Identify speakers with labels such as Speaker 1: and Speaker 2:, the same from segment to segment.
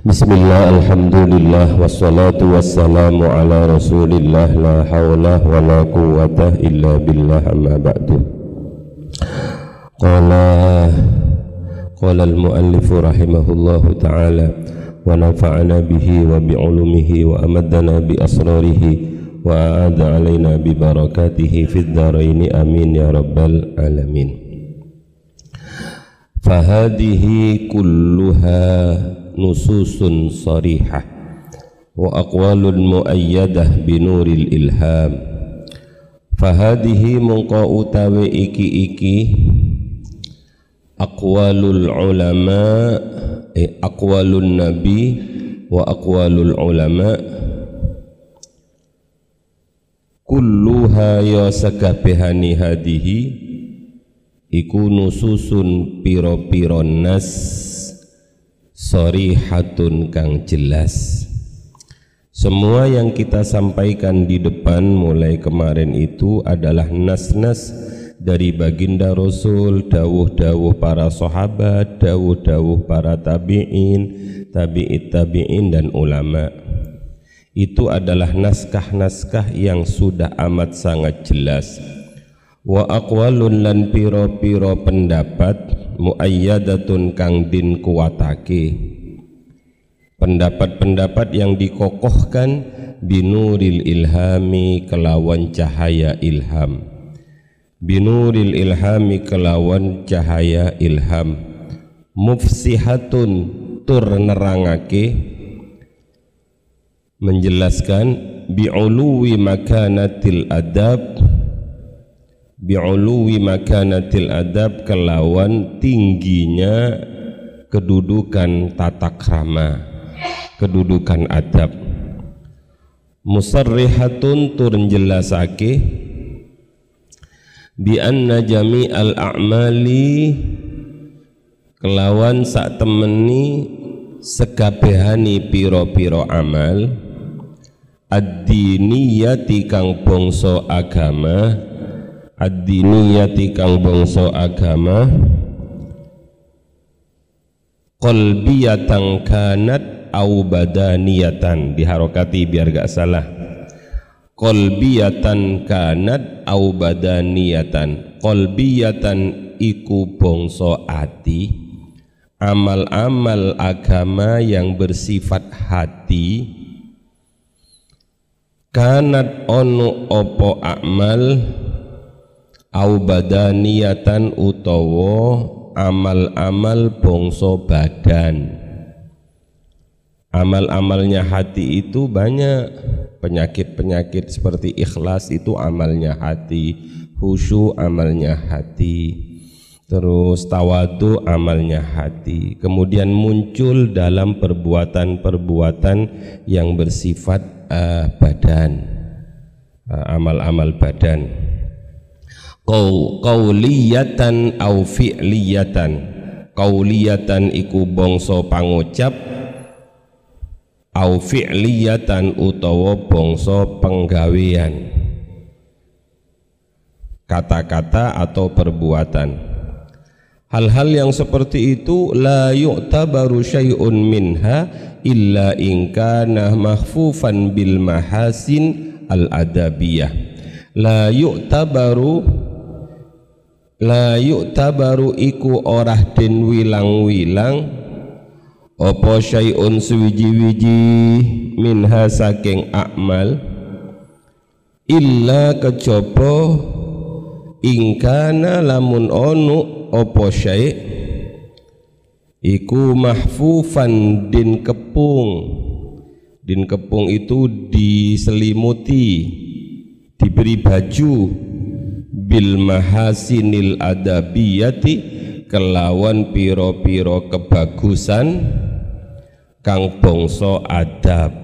Speaker 1: Bismillah, Alhamdulillah, wassalatu wassalamu ala rasulillah La hawla wa la quwata illa billah amma ba'du. Qala Qala al-muallifu rahimahullahu ta'ala Wa nafa'ana bihi wa bi'ulumihi wa amadana bi asrarihi Wa a'ada alaina bi barakatihi fid daraini amin ya rabbal alamin. Fahadihi kulluha nususun sarihah wa aqwalun muayyadah binuril ilham. Fahadihi mongko utawi iki-iki aqwalul ulama eh, aqwalun nabi wa aqwalul ulama kulluha ya sakabehani hadihi iku nususun piro-piro nas hatun kang jelas semua yang kita sampaikan di depan mulai kemarin itu adalah nas-nas dari baginda Rasul, dawuh-dawuh para sahabat, dawuh-dawuh para tabi'in, tabi'it tabi'in dan ulama. Itu adalah naskah-naskah yang sudah amat sangat jelas. Wa aqwalun lan piro-piro pendapat muayyadatun kang din kuwatake pendapat-pendapat yang dikokohkan binuril ilhami kelawan cahaya ilham. Binuril ilhami kelawan cahaya ilham. Mufsihatun tur nerangake. Menjelaskan bi'uluwi makanatil adab bi'uluwi makanatil adab kelawan tingginya kedudukan tata krama kedudukan adab. Musarrihatun tur jelasake bi anna jami'al a'mali kelawan sak temeni sekabehani piro-piro amal. Ad-diniyati kang bangsa agama ad-diniyati kang bangsa agama. Qalbiyatan kanat au badaniyatan. Diharokati biar gak salah. Qalbiyatan kanat au badaniyatan. Qalbiyatan iku bangsa ati. Amal-amal agama yang bersifat hati. Kanat ono opo amal au badaniyatan utawa amal-amal bongso badan. Amal-amalnya hati itu banyak. Penyakit-penyakit seperti ikhlas itu amalnya hati. Khusyuk amalnya hati. Terus tawadu amalnya hati. Kemudian muncul dalam perbuatan-perbuatan yang bersifat uh, badan. Uh, amal-amal badan qauliyatan au fi'liyatan. Qauliyatan iku bangsa pangucap. Au fi'liyatan utawa bangsa penggawean. Kata-kata atau perbuatan. Hal-hal yang seperti itu la yu'tabaru syai'un minha illa in kana mahfufan bil mahasin al adabiyah la yu'tabaru la tabaru iku orah den wilang-wilang apa syai'un suwiji-wiji minha saking akmal illa kejaba ingkana lamun onu apa syai' iku mahfufan din kepung. Din kepung itu diselimuti diberi baju bil mahasinil adabiyati kelawan piro-piro kebagusan kang bangsa adab.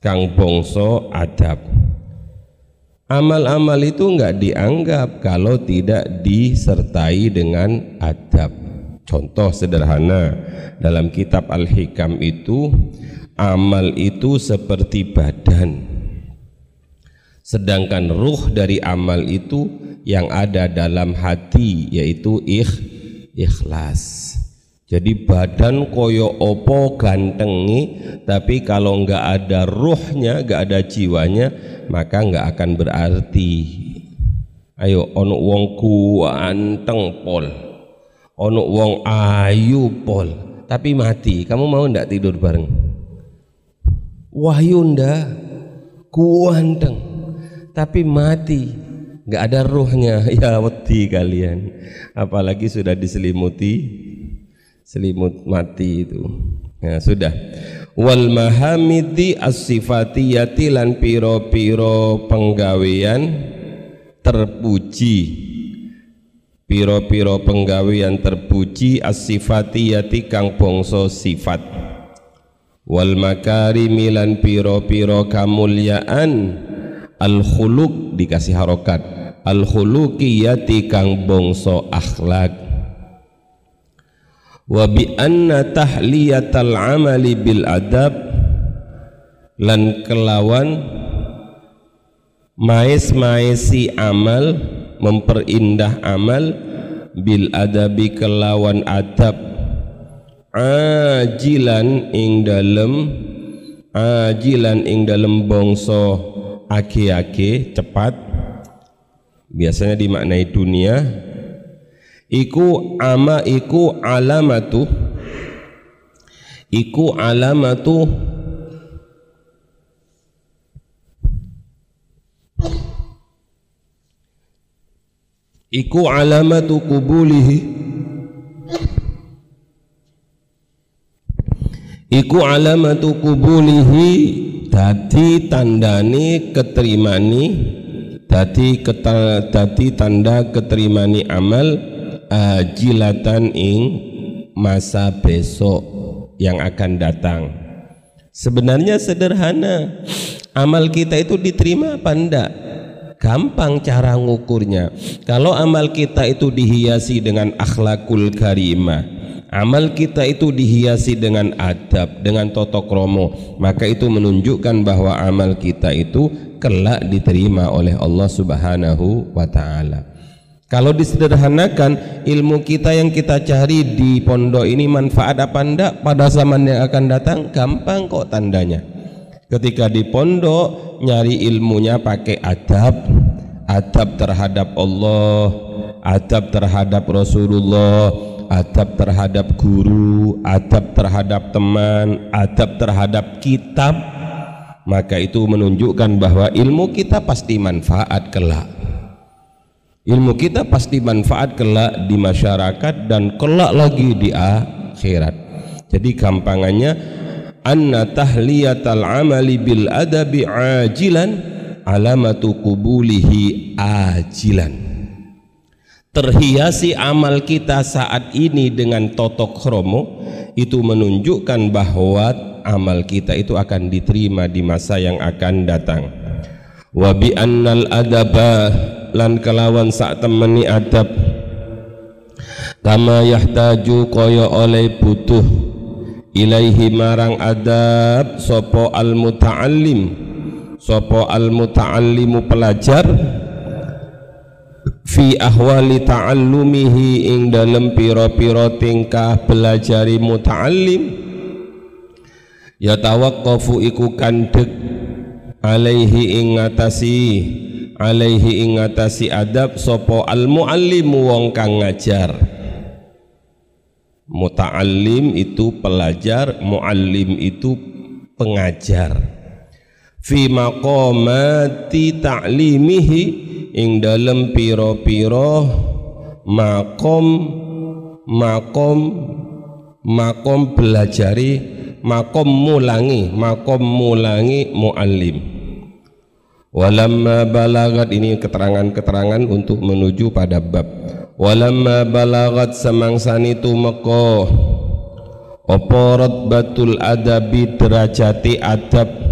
Speaker 1: Kang bangsa adab. Amal-amal itu enggak dianggap kalau tidak disertai dengan adab. Contoh sederhana dalam kitab Al-Hikam itu amal itu seperti badan sedangkan ruh dari amal itu yang ada dalam hati yaitu ikh, ikhlas. Jadi badan koyo opo gantengi tapi kalau nggak ada ruhnya nggak ada jiwanya maka nggak akan berarti. Ayo ono wong kuanteng pol. Ono wong ayu pol. Tapi mati kamu mau ndak tidur bareng? Wahyu ndak? Kuanteng tapi mati. Nggak ada ruhnya. Ya wedi kalian. Apalagi sudah diselimuti. Selimut mati itu. Ya sudah. Wal mahamidi as-sifatiyati lan piro-piro penggawean terpuji. Piro-piro penggawean terpuji as-sifatiyati kang bangsa sifat. Wal makarimi lan piro-piro kamulyaan al khuluq dikasih harokat. Al khuluqiyati kang bongso akhlak. Wa bi anna tahliyatal amali bil adab lan kelawan maes-maesi amal memperindah amal bil adabi kelawan adab. Ajilan ing dalem ajilan ing dalem bongso ake-ake cepat. Biasanya dimaknai dunia. Iku ama iku alamatu. Iku alamatu. Iku alamatu kubulihi. Iku alamatu kubulihi dadi tandani keterimani dadi dadi tanda keterimani amal ajilatan ing masa besok yang akan datang. Sebenarnya sederhana. Amal kita itu diterima apa enggak gampang cara ngukurnya. Kalau amal kita itu dihiasi dengan akhlakul karimah amal kita itu dihiasi dengan adab, dengan totok romo, maka itu menunjukkan bahwa amal kita itu kelak diterima oleh Allah Subhanahu wa taala. Kalau disederhanakan ilmu kita yang kita cari di pondok ini manfaat apa enggak pada zaman yang akan datang gampang kok tandanya. Ketika di pondok nyari ilmunya pakai adab, adab terhadap Allah, adab terhadap Rasulullah, adab terhadap guru, adab terhadap teman, adab terhadap kitab, maka itu menunjukkan bahwa ilmu kita pasti manfaat kelak. Ilmu kita pasti manfaat kelak di masyarakat dan kelak lagi di akhirat. Jadi gampangannya anna tahliyatal amali bil adabi ajilan alamatu kubulihi ajilan terhiasi amal kita saat ini dengan totok kromo itu menunjukkan bahwa amal kita itu akan diterima di masa yang akan datang. Wa bi annal adaba lan kelawan sak temeni adab. Kama yahtaju kaya oleh butuh ilaihi marang adab sopo al muta'allim sopo al muta'allimu pelajar fi ahwali ta'allumihi ing dalem pira-pira tingkah belajari muta'allim. Ya tawaqqafu iku kandhek alaihi ing ngatasi alaihi ing ngatasi adab sapa al muallimu wong kang ngajar. Muta'allim itu pelajar muallim itu pengajar. Fi maqamati ta'limihi ing dalem piro-piro makom makom makom belajari makom mulangi makom mulangi muallim. Walamma balagat ini keterangan-keterangan untuk menuju pada bab. Walamma balagat semangsani tumeka apa batul adabi derajati adab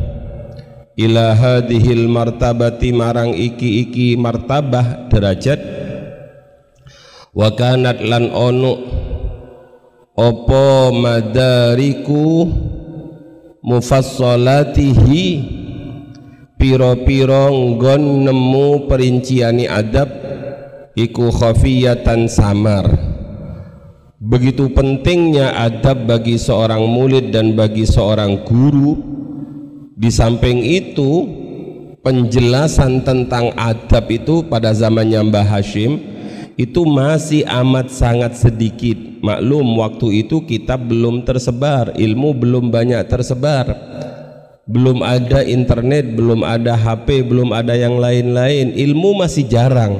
Speaker 1: ila hadhil martabati marang iki-iki martabah derajat wa kanat lan ono apa madariku mufassalatihi piro-piro nggon nemu perinciani adab iku khafiyatan samar Begitu pentingnya adab bagi seorang murid dan bagi seorang guru. Di samping itu, penjelasan tentang adab itu pada zamannya Mbah Hashim itu masih amat sangat sedikit. Maklum waktu itu kitab belum tersebar, ilmu belum banyak tersebar. Belum ada internet, belum ada HP, belum ada yang lain-lain. Ilmu masih jarang.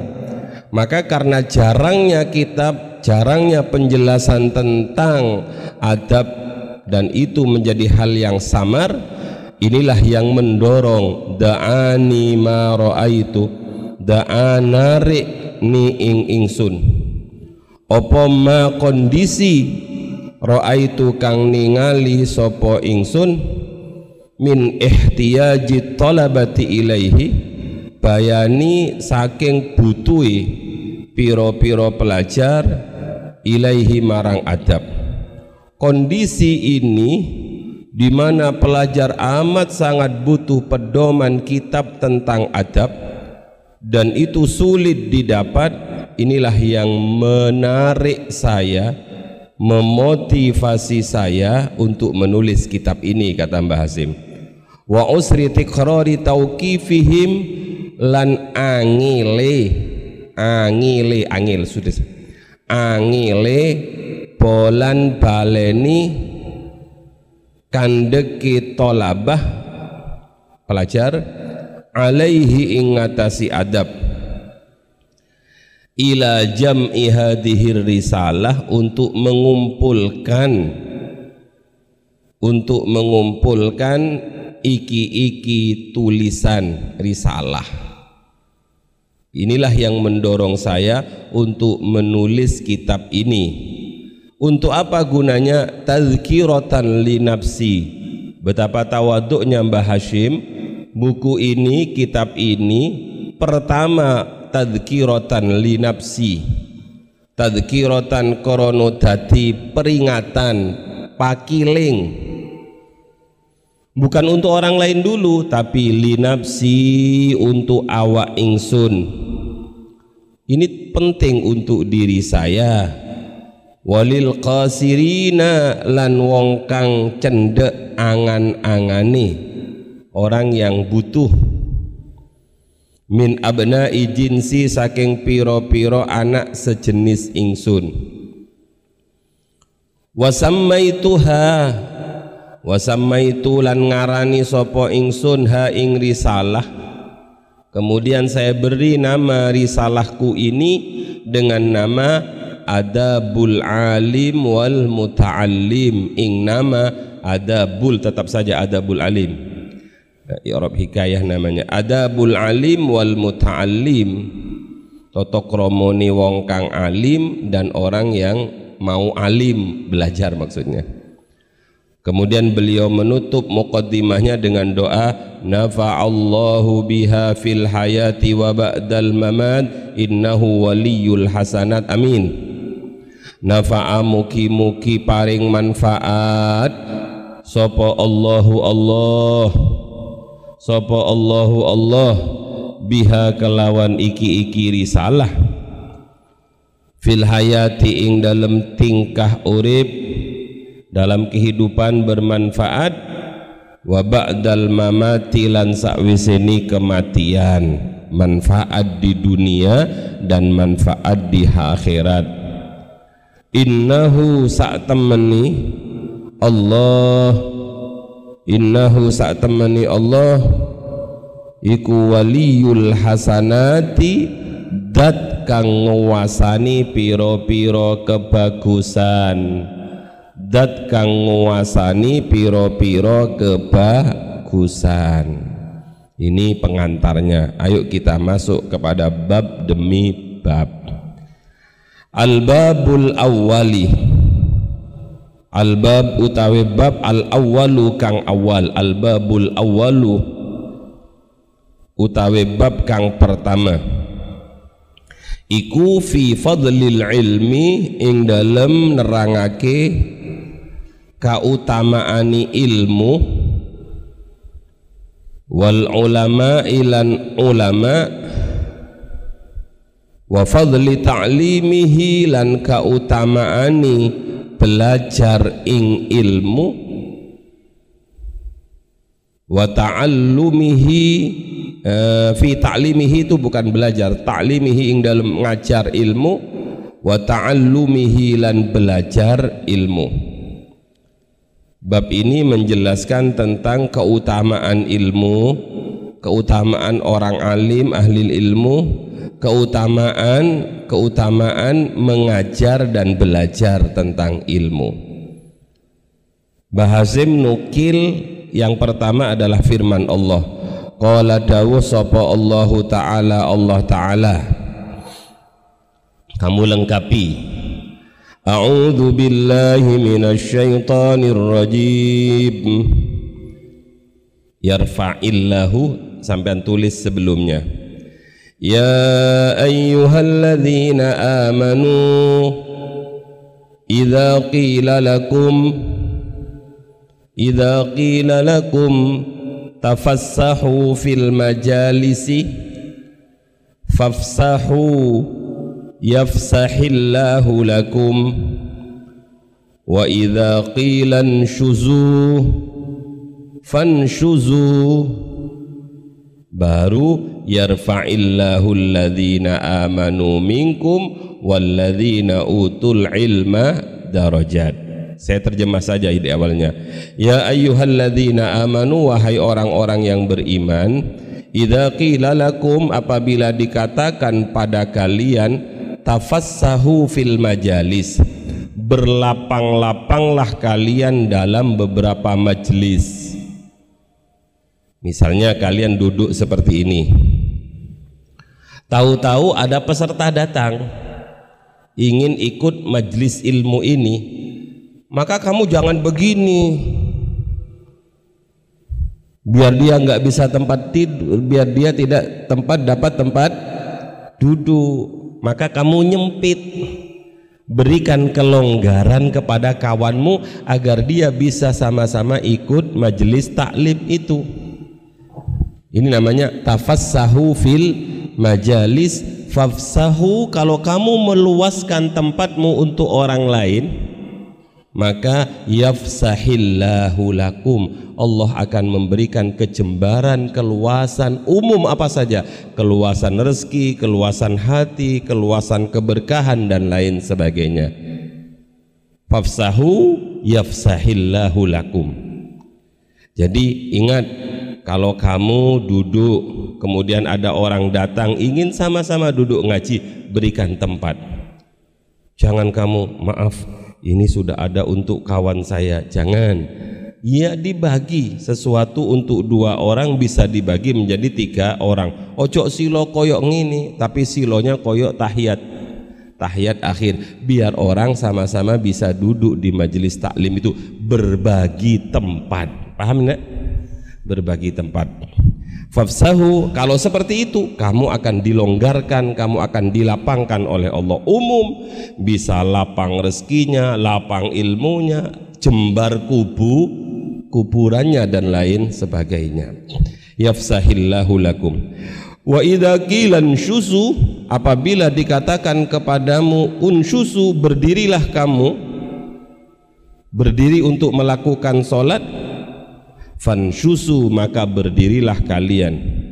Speaker 1: Maka karena jarangnya kitab jarangnya penjelasan tentang adab dan itu menjadi hal yang samar inilah yang mendorong da'ani ma ra'aitu da'anari ni ing ingsun. Opo ma kondisi ra'aitu kang ningali sopo ingsun? Min ihtiyaji talabati ilaihi bayani saking butui piro-piro pelajar ilaihi marang adab. Kondisi ini di mana pelajar amat sangat butuh pedoman kitab tentang adab dan itu sulit didapat. Inilah yang menarik saya memotivasi saya untuk menulis kitab ini kata Mbah Hasim. Wa usri tikrari tauqifihim lan angile angile angil sudah. Angile bolan baleni kandeki tolabah. Pelajar alaihi ingatasi adab. Ila jam'i hadhir risalah untuk mengumpulkan untuk mengumpulkan iki-iki tulisan risalah. Inilah yang mendorong saya untuk menulis kitab ini. Untuk apa gunanya? Tazkiratan li nafsi. Betapa tawaduknya Mbah Hashim, buku ini, kitab ini pertama tazkiratan li nafsi. Tazkiratan korono dadi peringatan pakiling bukan untuk orang lain dulu tapi linapsi untuk awak ingsun ini penting untuk diri saya walil qasirina lan wong kang cendek angan-angane. Orang yang butuh. Min abnai jinsi saking piro-piro anak sejenis ingsun. Wasammaituha. Wasammaitu lan ngarani sapa ingsun ha ing risalah. Kemudian saya beri nama risalahku ini dengan nama Adabul Alim wal Muta'allim. Ing nama Adabul tetap saja Adabul Alim. I'rab hikayah namanya. Adabul Alim wal Muta'allim. Toto kromoni wong kang alim dan orang yang mau alim. Belajar maksudnya. Kemudian beliau menutup muqaddimahnya dengan doa nafa'allahu biha fil hayati wa ba'dal mamat innahu waliyul hasanat. Amin nafa'a muki-muki paring manfaat. Sapa Allahu Allah. Sapa Allahu Allah. Biha kelawan iki-iki risalah. Fil hayati ing dalam tingkah urip. Dalam kehidupan bermanfaat. Wa ba'dal mamati lan sakwiseni kematian. Manfaat di dunia dan manfaat di akhirat innahu sak temeni Allah. Innahu sak temeni Allah. Iku waliyul hasanati dat kang nguasani piro-piro kebagusan. Dat kang nguasani piro-piro kebagusan. Ini pengantarnya. Ayo kita masuk kepada bab demi bab al-babul awwali. Albab utawi bab al awalu kang awal. Al babul awalu utawi bab kang pertama. Iku fi fadlil ilmi ing dalem nerangake kautamaani ilmu wal ulama ilan ulama wa fadli ta'limihi lan kautamaani belajar ing ilmu. Wa ta'allumihi uh, fi ta'limihi itu bukan belajar ta'limihi ing dalam ngajar ilmu. Wa ta'allumihi lan belajar ilmu. Bab ini menjelaskan tentang keutamaan ilmu keutamaan orang alim ahli ilmu keutamaan keutamaan mengajar dan belajar tentang ilmu. Bahazim nukil yang pertama adalah firman Allah. Qala dawu sapa Allah taala Allah taala. Kamu lengkapi. A'udzu billahi minasyaitonir rajim. Yarfa'illahu sampai tulis sebelumnya. يا أيها الذين آمنوا إذا قيل لكم إذا قيل لكم تفسحوا في المجالس فافسحوا يفسح الله لكم. وإذا قيل انشزوا فانشزوا. Baru yarfa'illahu alladhina amanu minkum walladhina utul ilma darajat. Saya terjemah saja di awalnya. Ya ayyuhalladzina amanu wahai orang-orang yang beriman idza qila lakum apabila dikatakan pada kalian tafassahu fil majalis berlapang-lapanglah kalian dalam beberapa majlis Misalnya kalian duduk seperti ini. Tahu-tahu ada peserta datang ingin ikut majelis ilmu ini, maka kamu jangan begini. Biar dia nggak bisa tempat tidur, biar dia tidak tempat dapat tempat duduk, maka kamu nyempit. Berikan kelonggaran kepada kawanmu agar dia bisa sama-sama ikut majelis taklim itu. Ini namanya tafassahu fil majalis. Fafsahu kalau kamu meluaskan tempatmu untuk orang lain maka yafsahillahu lakum. Allah akan memberikan kecembaran keluasan umum apa saja. Keluasan rezeki keluasan hati keluasan keberkahan dan lain sebagainya. Fafsahu yafsahillahu lakum. Jadi ingat kalau kamu duduk kemudian ada orang datang ingin sama-sama duduk ngaji berikan tempat. Jangan kamu maaf ini sudah ada untuk kawan saya. Jangan. Ya dibagi sesuatu untuk dua orang bisa dibagi menjadi tiga orang. Ojo silo koyok ngini tapi silonya koyok tahiyat. Tahiyat akhir. Biar orang sama-sama bisa duduk di majelis taklim itu. Berbagi tempat. Paham enggak berbagi tempat. Fafsahu kalau seperti itu kamu akan dilonggarkan, kamu akan dilapangkan oleh Allah. Umum bisa lapang rezekinya, lapang ilmunya, jembar kubu, kuburannya dan lain sebagainya. Yafsahillahu lakum. Wa idza qilan syusu apabila dikatakan kepadamu unsyusu berdirilah kamu berdiri untuk melakukan solat fansyusu maka berdirilah kalian.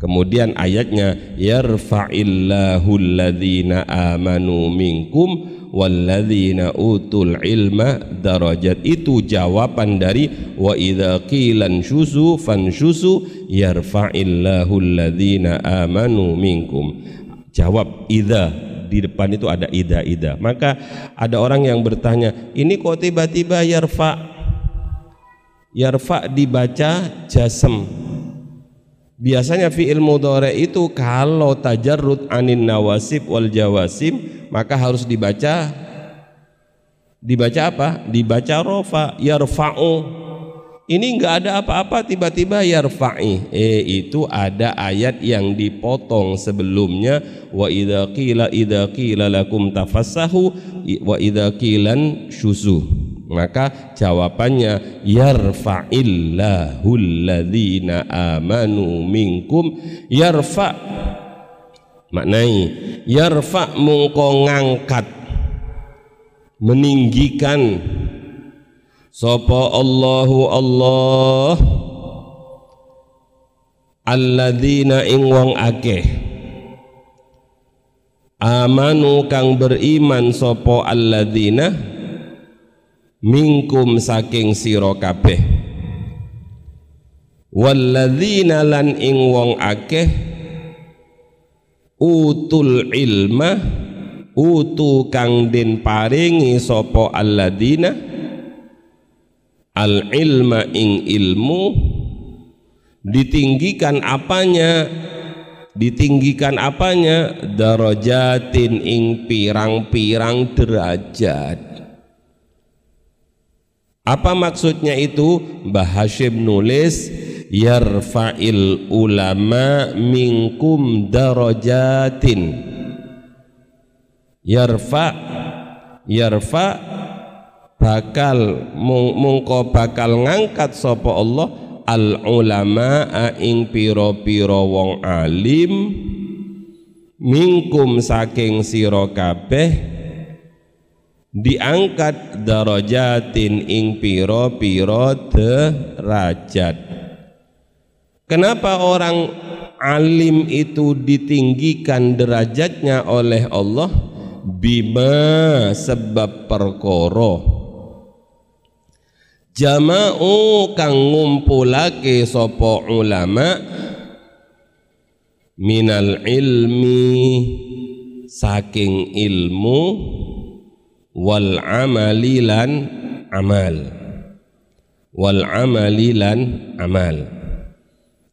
Speaker 1: Kemudian ayatnya yarfa'illahu alladhina amanu minkum walladzina utul ilma darajat. Itu jawaban dari wa idza qilan syusu fansyusu yarfa'illahu alladhina amanu minkum. Jawab idza di depan itu ada ida ida maka ada orang yang bertanya ini kok tiba-tiba yarfa yarfa dibaca jasem biasanya fi'il mudhari itu kalau tajarrud anin nawasib wal jawasim maka harus dibaca Dibaca apa? Dibaca rofa, yarfa'u. Ini enggak ada apa-apa tiba-tiba yarfa'i. Eh itu ada ayat yang dipotong sebelumnya wa idza qila idza qila lakum tafassahu wa idza qilan syuzu. Maka jawabannya yarfa'illahu alladzina amanu minkum. Yarfa' maknai yarfa' mungko ngangkat meninggikan sapa Allahu Allah alladzina ing wong akeh amanu kang beriman sapa alladzina minkum saking sira kabeh. Walladzina lan ing wong akeh utul ilma utu kang den paringi sapa alladzina al ilma ing ilmu ditinggikan apanya? Ditinggikan apanya? Darajatin ing pirang-pirang derajat apa maksudnya itu? Mbah Hashim nulis yarfa'il ulama minkum darajatin. Yarfa yarfa bakal mungko bakal ngangkat sapa Allah al ulama ing pira-pira wong alim minkum saking sira kabeh diangkat darajatin ing piro-piro derajat. Kenapa orang alim itu ditinggikan derajatnya oleh Allah? Bima sebab perkoro jama'u kang ngumpulake sopo ulama minal ilmi saking ilmu wal amalilan amal. Wal amalilan amal.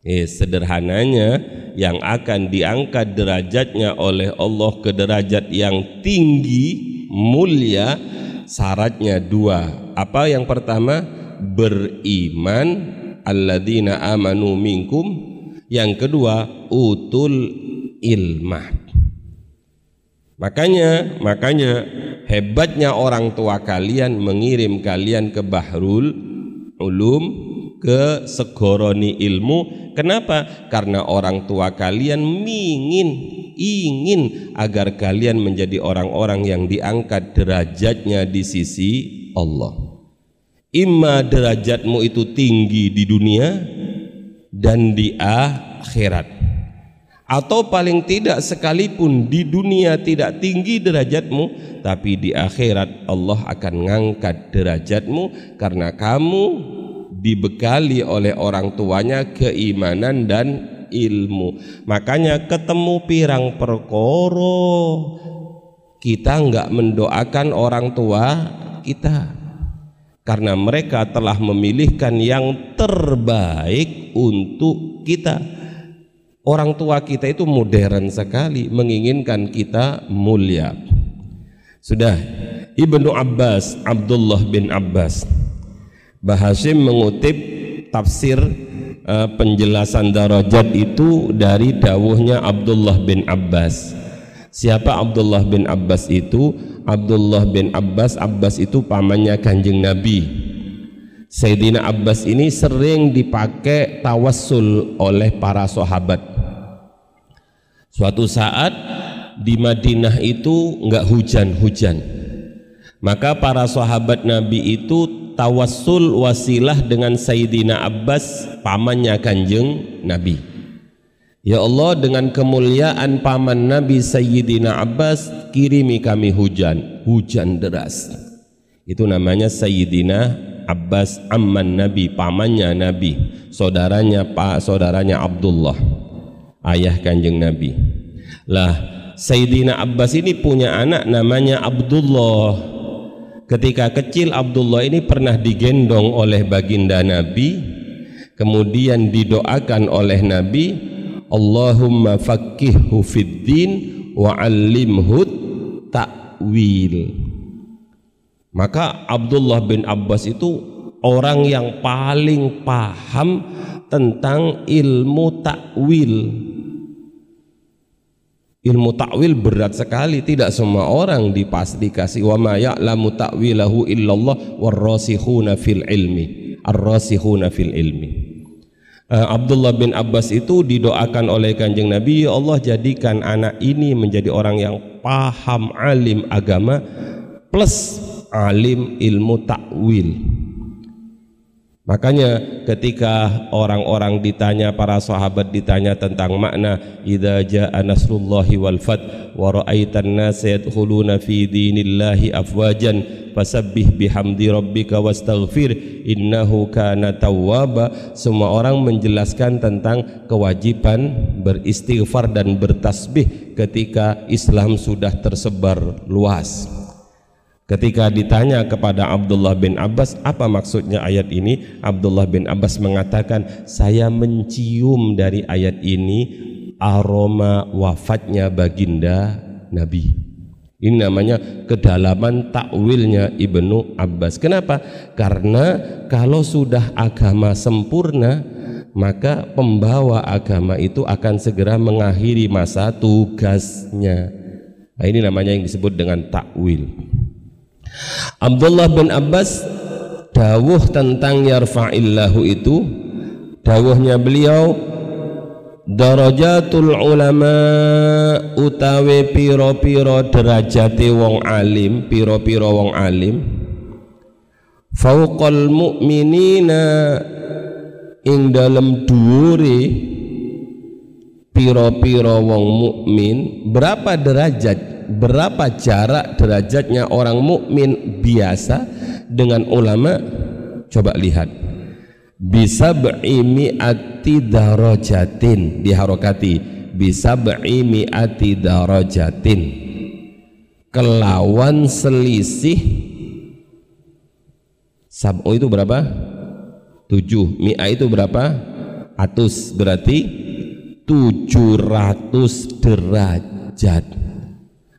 Speaker 1: Eh, sederhananya yang akan diangkat derajatnya oleh Allah ke derajat yang tinggi mulia syaratnya dua. Apa yang pertama? Beriman. Alladzina amanu minkum. Yang kedua utul ilmah. Makanya makanya hebatnya orang tua kalian mengirim kalian ke Bahrul Ulum ke segoroni ilmu. Kenapa? Karena orang tua kalian ingin ingin agar kalian menjadi orang-orang yang diangkat derajatnya di sisi Allah. Imma derajatmu itu tinggi di dunia dan di akhirat atau paling tidak sekalipun di dunia tidak tinggi derajatmu tapi di akhirat Allah akan ngangkat derajatmu karena kamu dibekali oleh orang tuanya keimanan dan ilmu. Makanya ketemu pirang perkoro kita enggak mendoakan orang tua kita. Karena mereka telah memilihkan yang terbaik untuk kita Orang tua kita itu modern sekali menginginkan kita mulia. Sudah Ibnu Abbas, Abdullah bin Abbas. Bahasim mengutip tafsir uh, penjelasan darajat itu dari dawuhnya Abdullah bin Abbas. Siapa Abdullah bin Abbas itu? Abdullah bin Abbas, Abbas itu pamannya Kanjeng Nabi. Sayyidina Abbas ini sering dipakai tawassul oleh para sahabat Suatu saat di Madinah itu enggak hujan-hujan. Maka para sahabat Nabi itu tawassul wasilah dengan Sayyidina Abbas pamannya Kanjeng Nabi. Ya Allah dengan kemuliaan paman Nabi Sayyidina Abbas kirimi kami hujan, hujan deras. Itu namanya Sayyidina Abbas amman Nabi, pamannya Nabi, saudaranya Pak, saudaranya Abdullah ayah kanjeng Nabi. Lah Sayyidina Abbas ini punya anak namanya Abdullah. Ketika kecil Abdullah ini pernah digendong oleh baginda Nabi kemudian didoakan oleh Nabi Allahumma fakihhu fid wa ta'wil. Maka Abdullah bin Abbas itu orang yang paling paham tentang ilmu takwil. Ilmu takwil berat sekali, tidak semua orang dipas dikasih wa ma ya'lamu ta'wilahu illallah warrasikhuna fil ilmi. Ar-rasikhuna fil ilmi. Uh, Abdullah bin Abbas itu didoakan oleh kanjeng Nabi, ya Allah jadikan anak ini menjadi orang yang paham alim agama plus alim ilmu takwil. Makanya ketika orang-orang ditanya para sahabat ditanya tentang makna idza jaa nasrullahi wal fath wa ra'aitan nas yadkhuluna fi dinillahi afwajan fasabbih bihamdi rabbika wastaghfir innahu kana tawwaba. Semua orang menjelaskan tentang kewajiban beristighfar dan bertasbih ketika Islam sudah tersebar luas Ketika ditanya kepada Abdullah bin Abbas apa maksudnya ayat ini? Abdullah bin Abbas mengatakan saya mencium dari ayat ini aroma wafatnya baginda Nabi. Ini namanya kedalaman takwilnya Ibnu Abbas. Kenapa? karena kalau sudah agama sempurna maka pembawa agama itu akan segera mengakhiri masa tugasnya. Nah, ini namanya yang disebut dengan takwil Abdullah bin Abbas dawuh tentang yarfa'illahu itu. Dawuhnya beliau darajatul ulama utawi piro-piro derajati wong alim piro-piro wong alim fauqal mu'minina ing dalam dhuwure piro-piro wong mukmin berapa derajat berapa jarak derajatnya orang mukmin biasa dengan ulama? Coba lihat. Bisa ati darajatin. Diharokati. Bisa ati darajatin. Kelawan selisih sab'u itu berapa? tujuh. Mi'a itu berapa? atus. Berarti tujuh ratus derajat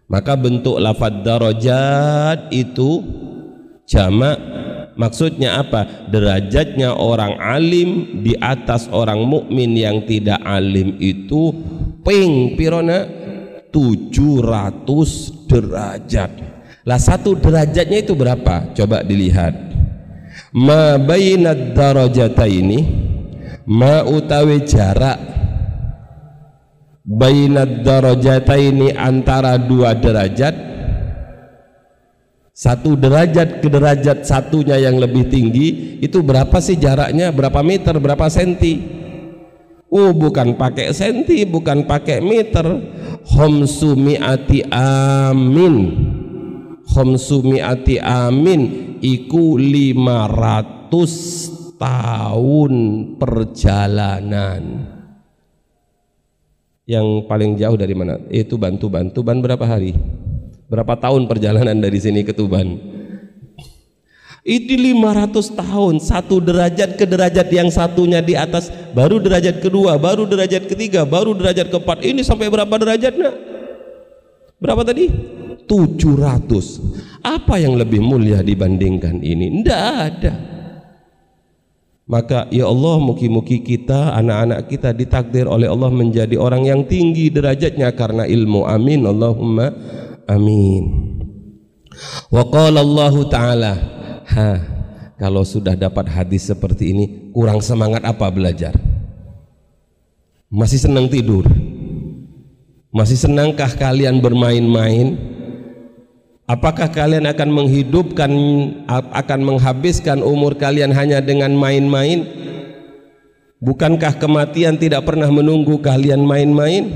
Speaker 1: maka bentuk lafad darajat itu jamak. Maksudnya apa? Derajatnya orang alim di atas orang mukmin yang tidak alim itu ping pirona 700 derajat. Lah satu derajatnya itu berapa? Coba dilihat. Ma bainad darajataini ma utawi jarak bainad darajataini antara dua derajat. Satu derajat ke derajat satunya yang lebih tinggi itu berapa sih jaraknya? Berapa meter? Berapa senti? Oh bukan pakai senti bukan pakai meter. Homsu mi'ati amin. Homsu mi'ati amin Iku 500 tahun perjalanan yang paling jauh dari mana? Itu Tuban. Tuban berapa hari? Berapa tahun perjalanan dari sini ke Tuban? Itu 500 tahun, satu derajat ke derajat yang satunya di atas, baru derajat kedua, baru derajat ketiga, baru derajat keempat. Ini sampai berapa derajatnya? Berapa tadi? 700. Apa yang lebih mulia dibandingkan ini? Tidak ada. Maka ya Allah muki-muki kita anak-anak kita ditakdir oleh Allah menjadi orang yang tinggi derajatnya karena ilmu. Amin Allahumma amin. Wa qala Allah taala ha kalau sudah dapat hadis seperti ini kurang semangat apa belajar? Masih senang tidur? Masih senangkah kalian bermain-main? Apakah kalian akan menghidupkan akan menghabiskan umur kalian hanya dengan main-main? Bukankah kematian tidak pernah menunggu kalian main-main?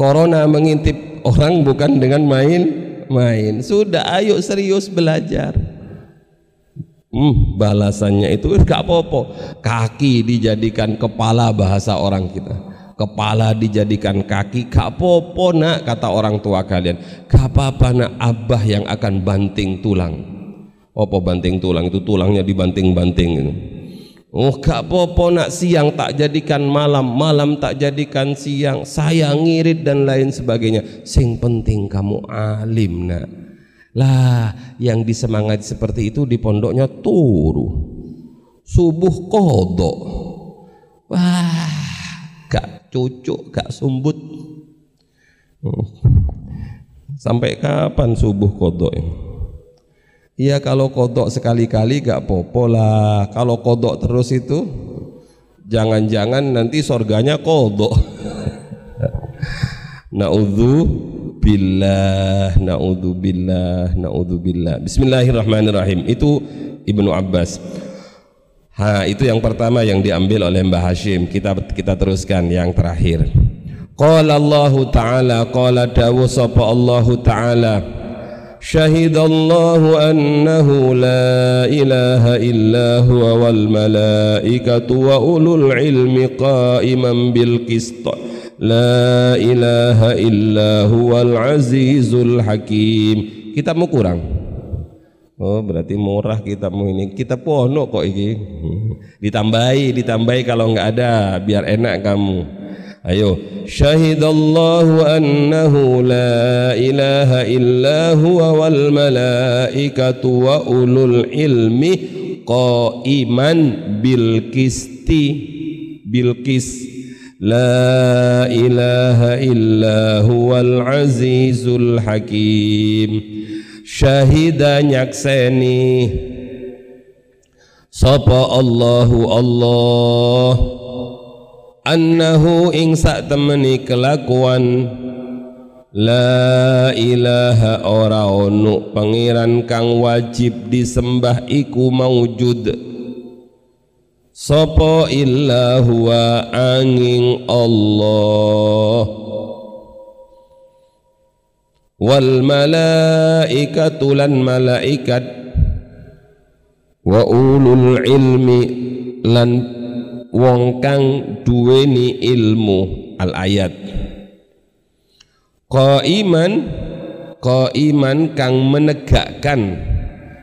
Speaker 1: Corona mengintip orang bukan dengan main-main. Sudah ayo serius belajar. Hmm, balasannya itu gak apa-apa. Kaki dijadikan kepala bahasa orang kita kepala dijadikan kaki gak popo nak kata orang tua kalian. Gak apa-apa nak abah yang akan banting tulang. Apa banting tulang? Itu tulangnya dibanting-banting. Oh gak popo nak siang tak jadikan malam malam tak jadikan siang. Saya ngirit dan lain sebagainya. Sing penting kamu alim nak. Lah yang disemangati seperti itu di pondoknya turu. Subuh kodok. Wah cucuk gak sumbut. Hmm. sampai kapan subuh kodok Iya kalau kodok sekali-kali gak popo lah. Kalau kodok terus itu Jangan-jangan nanti sorganya kodok. Na'udhu billah Na'udhu billah Na'udhu billah Bismillahirrahmanirrahim. Itu Ibnu Abbas Ha, itu yang pertama yang diambil oleh Mbah Hashim. Kita kita teruskan yang terakhir. Qala Allah Ta'ala qala dawu sapa Allah Ta'ala شهد الله أنه لا إله إلا هو والملائكة وأولو العلم قائما بالقسط لا إله إلا هو العزيز الحكيم kitabmu kurang Oh berarti murah kitabmu ini. Kita pono kok ini ditambahi ditambahi kalau nggak ada biar enak kamu. Ayo. Syahidallahu annahu la ilaha illa huwa wal malaikatu wa ulul ilmi qaiman bil kisti bil kis la ilaha illa huwal azizul hakim syahida nyakseni. Sapa Allahu Allah. Annahu ing sak temeni kelakuan. La ilaha ora ono pangeran kang wajib disembah iku maujud Sopo illa huwa angin Allah Wal malaikatu lan malaikat. Wa ulul ilmi lan wong kang duweni ilmu. Al ayat. Qaiman qaiman kang menegakkan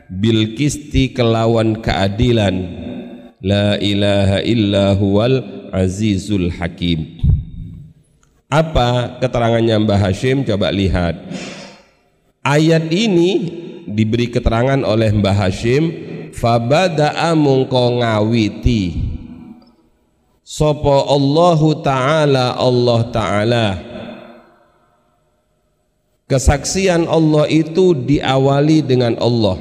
Speaker 1: bil kisti kelawan keadilan. La ilaha illa huwal azizul hakim apa keterangannya Mbah Hashim? Coba lihat. Ayat ini diberi keterangan oleh Mbah Hashim fabada'a mungko ngawiti. Sopo Allahu Ta'ala Allah Ta'ala. Kesaksian Allah itu diawali dengan Allah.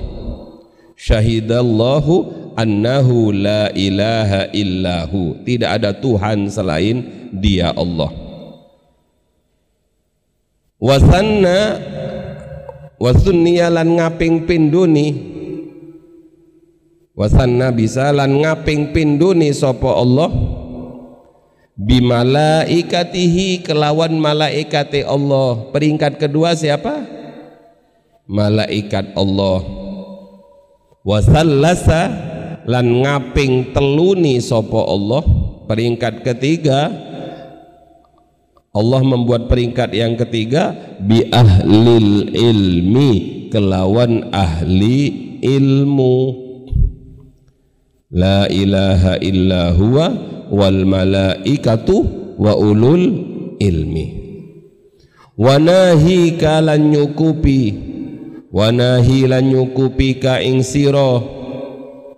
Speaker 1: Syahidallahu annahu la ilaha illahu. Tidak ada Tuhan selain dia Allah Wasanna Wasunniya lan ngaping pinduni. Wasanna bisa lan ngaping pinduni sopo Allah? Bimalaikatihi kelawan malaikati Allah. Peringkat kedua siapa? Malaikat Allah. Wasallasa lan ngaping teluni sopo Allah? Peringkat ketiga Allah membuat peringkat yang ketiga bi ahlil ilmi kelawan ahli ilmu. La ilaha illa huwa wal malaikatu wa ulul ilmi. Wanahi kalan nyukupi wanahi lan nyukupi ka ing sira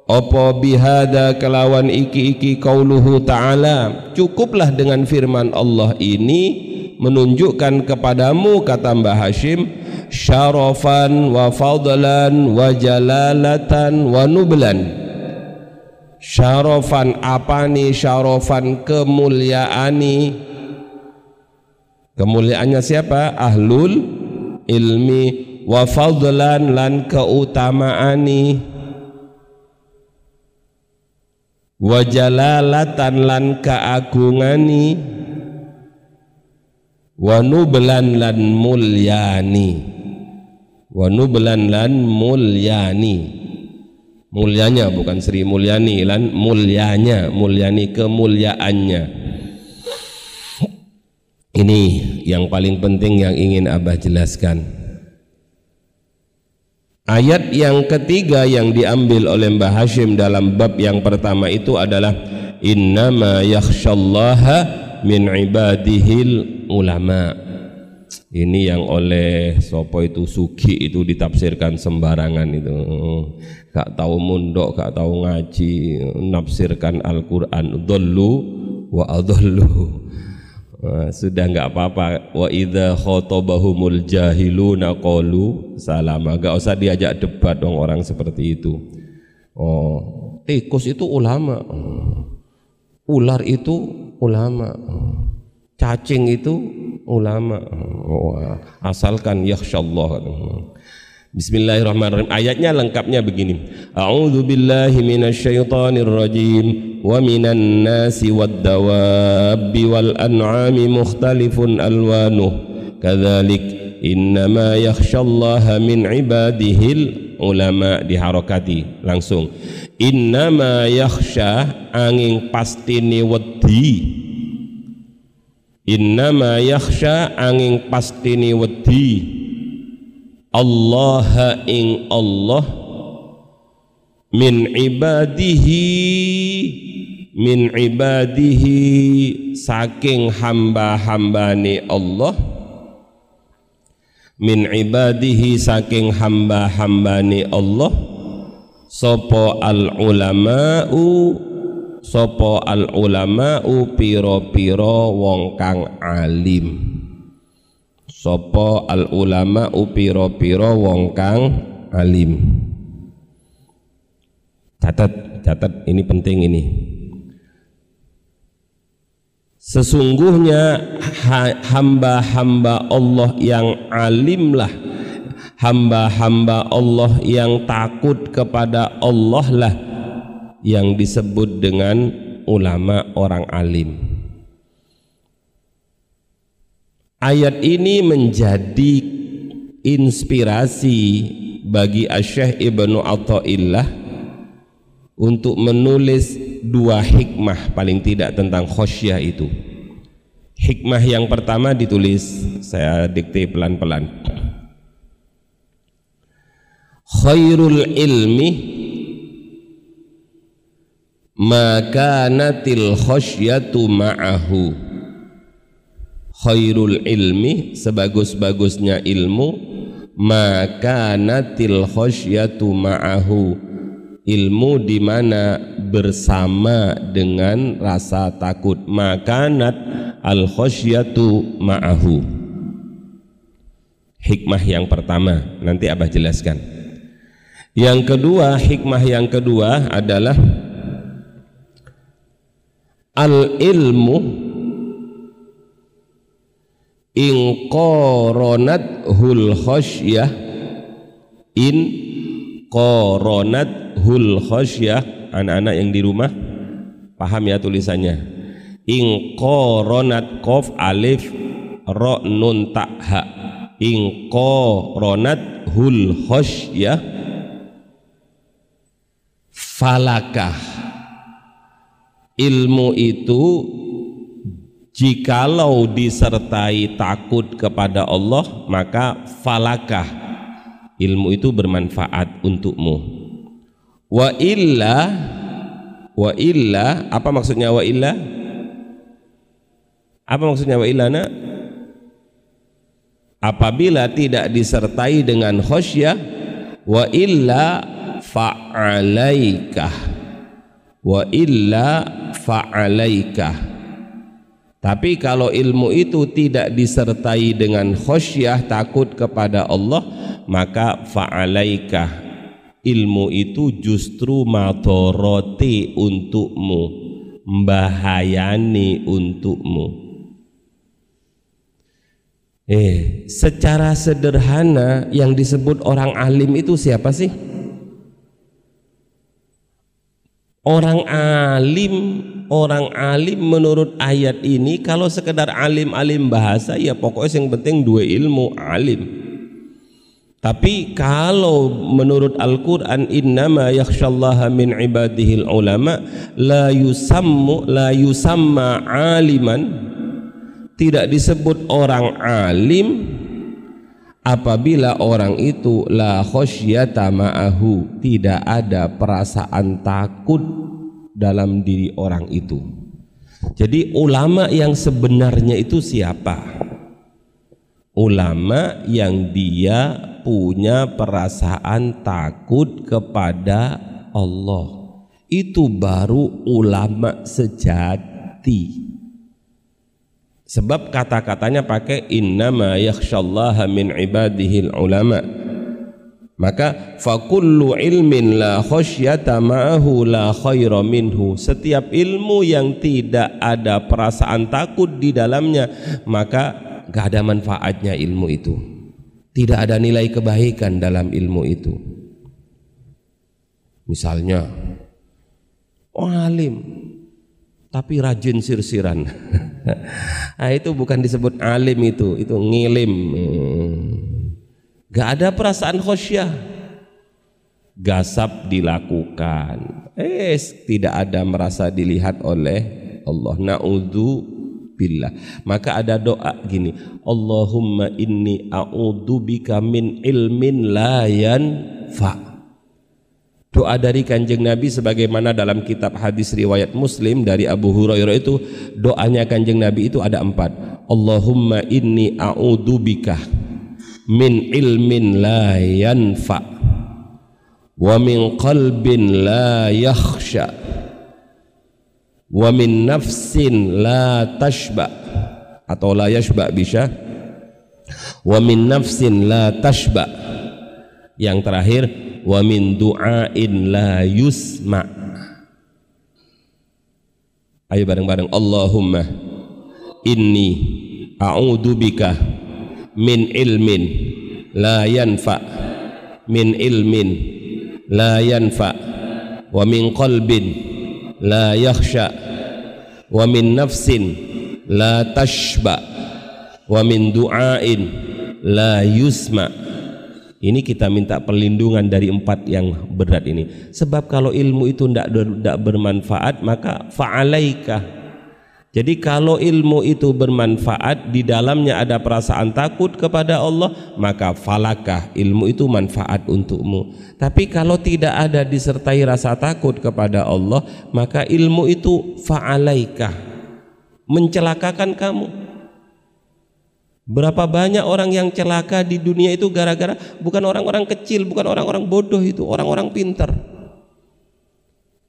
Speaker 1: apa bihada kelawan iki-iki qauluhu ta'ala? Cukuplah dengan firman Allah ini menunjukkan kepadamu kata Mbah Hashim syarafan wa fadlan wa jalalatan wa nublan. Syarofan apani syarofan kemuliaani. Kemuliaannya siapa? Ahlul ilmi. Wa fadlan lan keutamaani wa jalalatan lan keagungani. Wa nublan lan mulyani. Wa nublan lan mulyani. Mulianya bukan Sri Mulyani lan mulianya mulyani kemuliaannya ini yang paling penting yang ingin Abah jelaskan ayat yang ketiga yang diambil oleh Mbah Hashim dalam bab yang pertama itu adalah innama yakhshallaha min ibadihil ulama. Ini yang oleh sopo itu? Sugi itu ditafsirkan sembarangan itu. Gak tahu mundok gak tahu ngaji nafsirkan Al-Quran. Dolu wa adallu sudah nggak apa-apa. Wa idza khatabahumul jahiluna qalu salama gak usah diajak debat dong orang seperti itu. Oh tikus itu ulama. Ular itu ulama. Cacing itu ulama. Oh, asalkan yakhsyallah Bismillahirrahmanirrahim. Ayatnya lengkapnya begini. A'udzu billahi minasyaitonir rajim nasi wad dawabi wal an'ami mukhtalifun alwanuh kadzalik innama yakhsyallaha min ibadihil ulama diharokati. Langsung. innama yakhsha angin pastine wedi. innama yakhsha angin pastini wedi. Allah ing Allah min ibadihi min ibadihi saking hamba-hambane Allah. Min ibadihi saking hamba-hambane Allah. Sapa al ulama'u Sopo al ulama u piro piro wong kang alim. Sopo al ulama u piro piro wong kang alim. Catat catat ini penting ini sesungguhnya hamba-hamba Allah yang alimlah hamba-hamba Allah yang takut kepada Allah lah yang disebut dengan ulama orang alim. Ayat ini menjadi inspirasi bagi Asy'ah Ibnu Athaillah untuk menulis dua hikmah paling tidak tentang khosyah itu. Hikmah yang pertama ditulis saya dikte pelan-pelan. Khairul ilmi maka natil khosyatu ma'ahu khairul ilmi sebagus-bagusnya ilmu maka natil khosyatu ma'ahu ilmu di mana bersama dengan rasa takut. Maka nat al khosyatu ma'ahu. Hikmah yang pertama. Nanti abah jelaskan. Yang kedua hikmah yang kedua adalah al ilmu in qaranat hul khasyah in qaranat hul khasyah anak-anak yang di rumah paham ya tulisannya. In qaranat qaf alif ra nun ta ha. Hul khasyah falakah. Ilmu itu jikalau disertai takut kepada Allah maka falakah. Ilmu itu bermanfaat untukmu wa illa wa illa apa maksudnya wa illa? Apa maksudnya wa illa nak? Apabila tidak disertai dengan khosyah wa illa fa'alaikah wa illa fa'alaika. Tapi kalau ilmu itu tidak disertai dengan khosyah takut kepada Allah maka fa'alaika ilmu itu justru madoroti untukmu membahayani untukmu eh secara sederhana yang disebut orang alim itu siapa sih Orang alim, orang alim menurut ayat ini kalau sekedar alim-alim bahasa ya pokoknya yang penting dua ilmu alim. Tapi kalau menurut Al-Qur'an innama yakhsyallaha min ibadihil ulama la yusammu la yusamma aliman tidak disebut orang alim apabila orang itu la khosyata ma'ahu tidak ada perasaan takut dalam diri orang itu. Jadi ulama yang sebenarnya itu siapa? Ulama yang dia punya perasaan takut kepada Allah. Itu baru ulama sejati. Sebab kata-katanya pakai innama yakhshallaha min ibadihil ulama. Maka fakullu ilmin la khasyata ma'ahu la khaira minhu. Setiap ilmu yang tidak ada perasaan takut di dalamnya maka gak ada manfaatnya ilmu itu tidak ada nilai kebaikan dalam ilmu itu. Misalnya oh, alim tapi rajin sirsiran. Nah, itu bukan disebut alim itu itu ngilim. Gak ada perasaan khosyah gasap dilakukan. Eh tidak ada merasa dilihat oleh Allah. Na'udzu billah maka ada doa gini Allahumma inni a'udzu bika min ilmin la yanfa' Doa dari kanjeng Nabi sebagaimana dalam kitab hadis riwayat Muslim dari Abu Hurairah itu doanya kanjeng Nabi itu ada empat. Allahumma inni bika min ilmin la yanfa wa min qalbin la yakhsha wa min nafsin la tashba atau la yashba bisa. Wa min nafsin la tashba. Yang terakhir wa min du'ain la yusma. Ayo bareng-bareng Allahumma inni a'udhu bika min ilmin la yanfa min ilmin la yanfa wa min qalbin la yakhsha wa min nafsin la tashba wa min du'ain la yusma' Ini kita minta perlindungan dari empat yang berat ini. Sebab kalau ilmu itu tidak bermanfaat maka fa'alaika. Jadi kalau ilmu itu bermanfaat di dalamnya ada perasaan takut kepada Allah maka falakah ilmu itu manfaat untukmu. Tapi kalau tidak ada disertai rasa takut kepada Allah maka ilmu itu fa'alaika mencelakakan kamu. Berapa banyak orang yang celaka di dunia itu gara-gara bukan orang-orang kecil, bukan orang-orang bodoh itu, orang-orang pintar.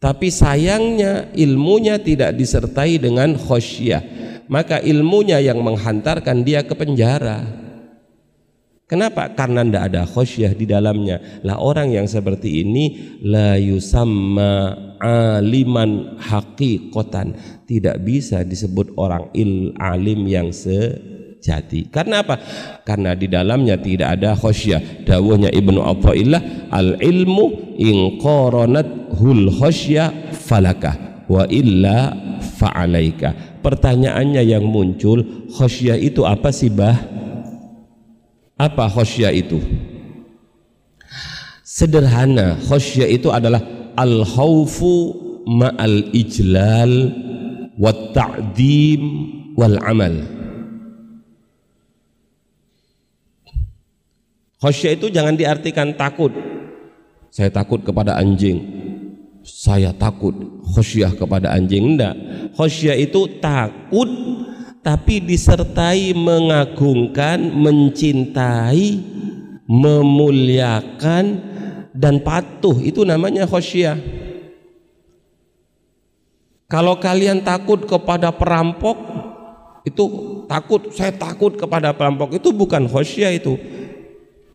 Speaker 1: Tapi sayangnya ilmunya tidak disertai dengan khosyah. Maka ilmunya yang menghantarkan dia ke penjara. Kenapa? Karena tidak ada khosyah di dalamnya. Lah orang yang seperti ini la yusamma aliman haqiqatan. Tidak bisa disebut orang il alim yang se jati. Karena apa? Karena di dalamnya tidak ada khosyah. Dawuhnya Ibnu Athaillah, al ilmu in qaranat hul khosyah falakah wa illa fa'alaika. Pertanyaannya yang muncul, khosyah itu apa sih, Bah? Apa khosyah itu? Sederhana, khosyah itu adalah al khaufu ma'al ijlal wa ta'dim wal amal Khosyah itu jangan diartikan takut. Saya takut kepada anjing. Saya takut khosyah kepada anjing. Enggak. Khosyah itu takut tapi disertai mengagungkan, mencintai, memuliakan dan patuh. Itu namanya khosyah. Kalau kalian takut kepada perampok, itu takut, saya takut kepada perampok. Itu bukan khosyah itu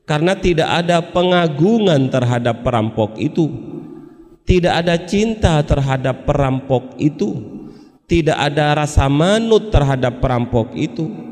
Speaker 1: karena tidak ada pengagungan terhadap perampok itu. Tidak ada cinta terhadap perampok itu. Tidak ada rasa manut terhadap perampok itu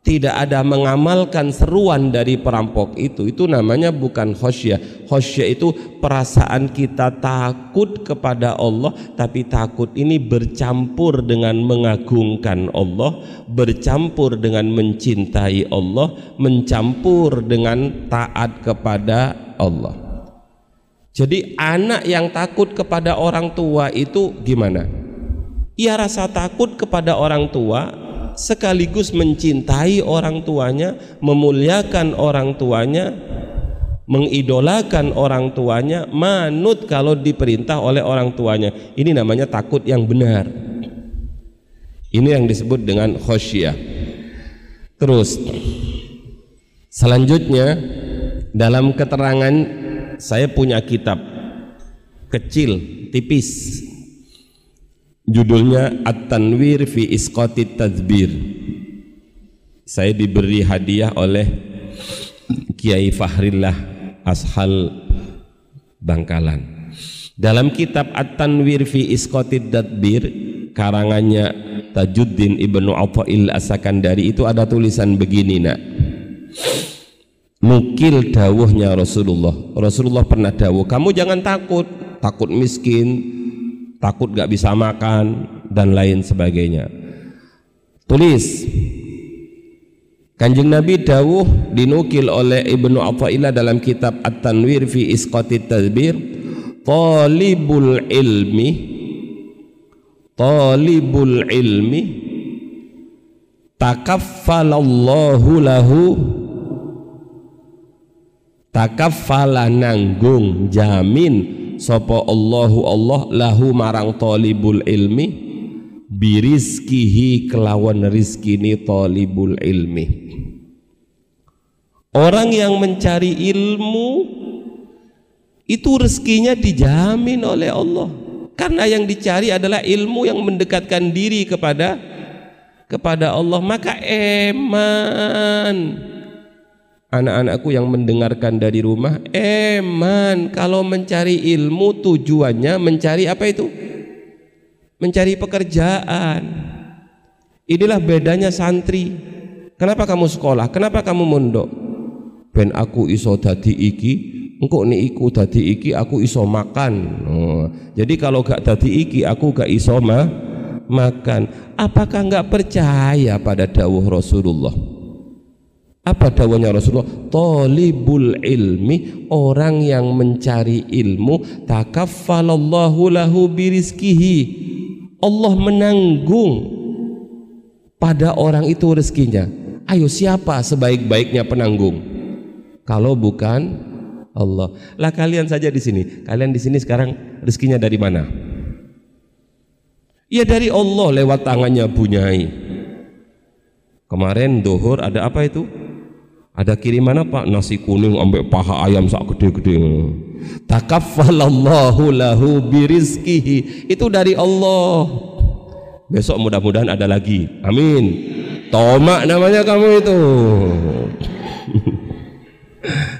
Speaker 1: tidak ada mengamalkan seruan dari perampok itu. Itu namanya bukan khosyah khosyah itu perasaan kita takut kepada Allah tapi takut ini bercampur dengan mengagungkan Allah bercampur dengan mencintai Allah mencampur dengan taat kepada Allah. Jadi anak yang takut kepada orang tua itu gimana? Ia rasa takut kepada orang tua sekaligus mencintai orang tuanya, memuliakan orang tuanya, mengidolakan orang tuanya, manut kalau diperintah oleh orang tuanya. Ini namanya takut yang benar. Ini yang disebut dengan khosyah. Terus Selanjutnya dalam keterangan saya punya kitab kecil, tipis. Judulnya At-Tanwir fi Isqati Tadbir. Saya diberi hadiah oleh Kiai Fahrillah Ashal Bangkalan. Dalam kitab At-Tanwir fi Isqati Tadbir karangannya Tajuddin Ibnu Athail Asakandari itu ada tulisan begini nak nukil dawuhnya Rasulullah Rasulullah pernah dawuh kamu jangan takut takut miskin takut gak bisa makan dan lain sebagainya. Tulis Kanjeng Nabi dawuh dinukil oleh Ibnu Athaillah dalam kitab At-Tanwir fi Isqati Tadbir talibul ilmi talibul ilmi takaffalallahu lahu takaffala nanggung jamin sapa Allahu Allah lahu marang talibul ilmi birizkihi kelawan rizkini talibul ilmi. Orang yang mencari ilmu itu rezekinya dijamin oleh Allah. Karena yang dicari adalah ilmu yang mendekatkan diri kepada kepada Allah. Maka eman anak-anakku yang mendengarkan dari rumah eman kalau mencari ilmu tujuannya mencari apa itu? Mencari pekerjaan. Inilah bedanya santri. Kenapa kamu sekolah? Kenapa kamu mondok? Ben aku iso dadi iki engkau ni iku dadi iki aku iso makan. Oh. jadi kalau gak dadi iki aku gak iso ma makan. Apakah gak percaya pada dawuh Rasulullah apa dawanya Rasulullah? Talibul ilmi, orang yang mencari ilmu, takaffalallahu lahu birizkihi. Allah menanggung pada orang itu rezekinya. Ayo siapa sebaik-baiknya penanggung? Kalau bukan Allah. Lah kalian saja di sini. Kalian di sini sekarang rezekinya dari mana? Ya dari Allah lewat tangannya bunyai. Kemarin dohor ada apa itu? Ada kiriman apa? Nasi kuning ambek paha ayam sak gede-gede. Takaffalallahu lahu birizkihi. Itu dari Allah. Besok mudah-mudahan ada lagi. Amin. Tomak namanya kamu itu.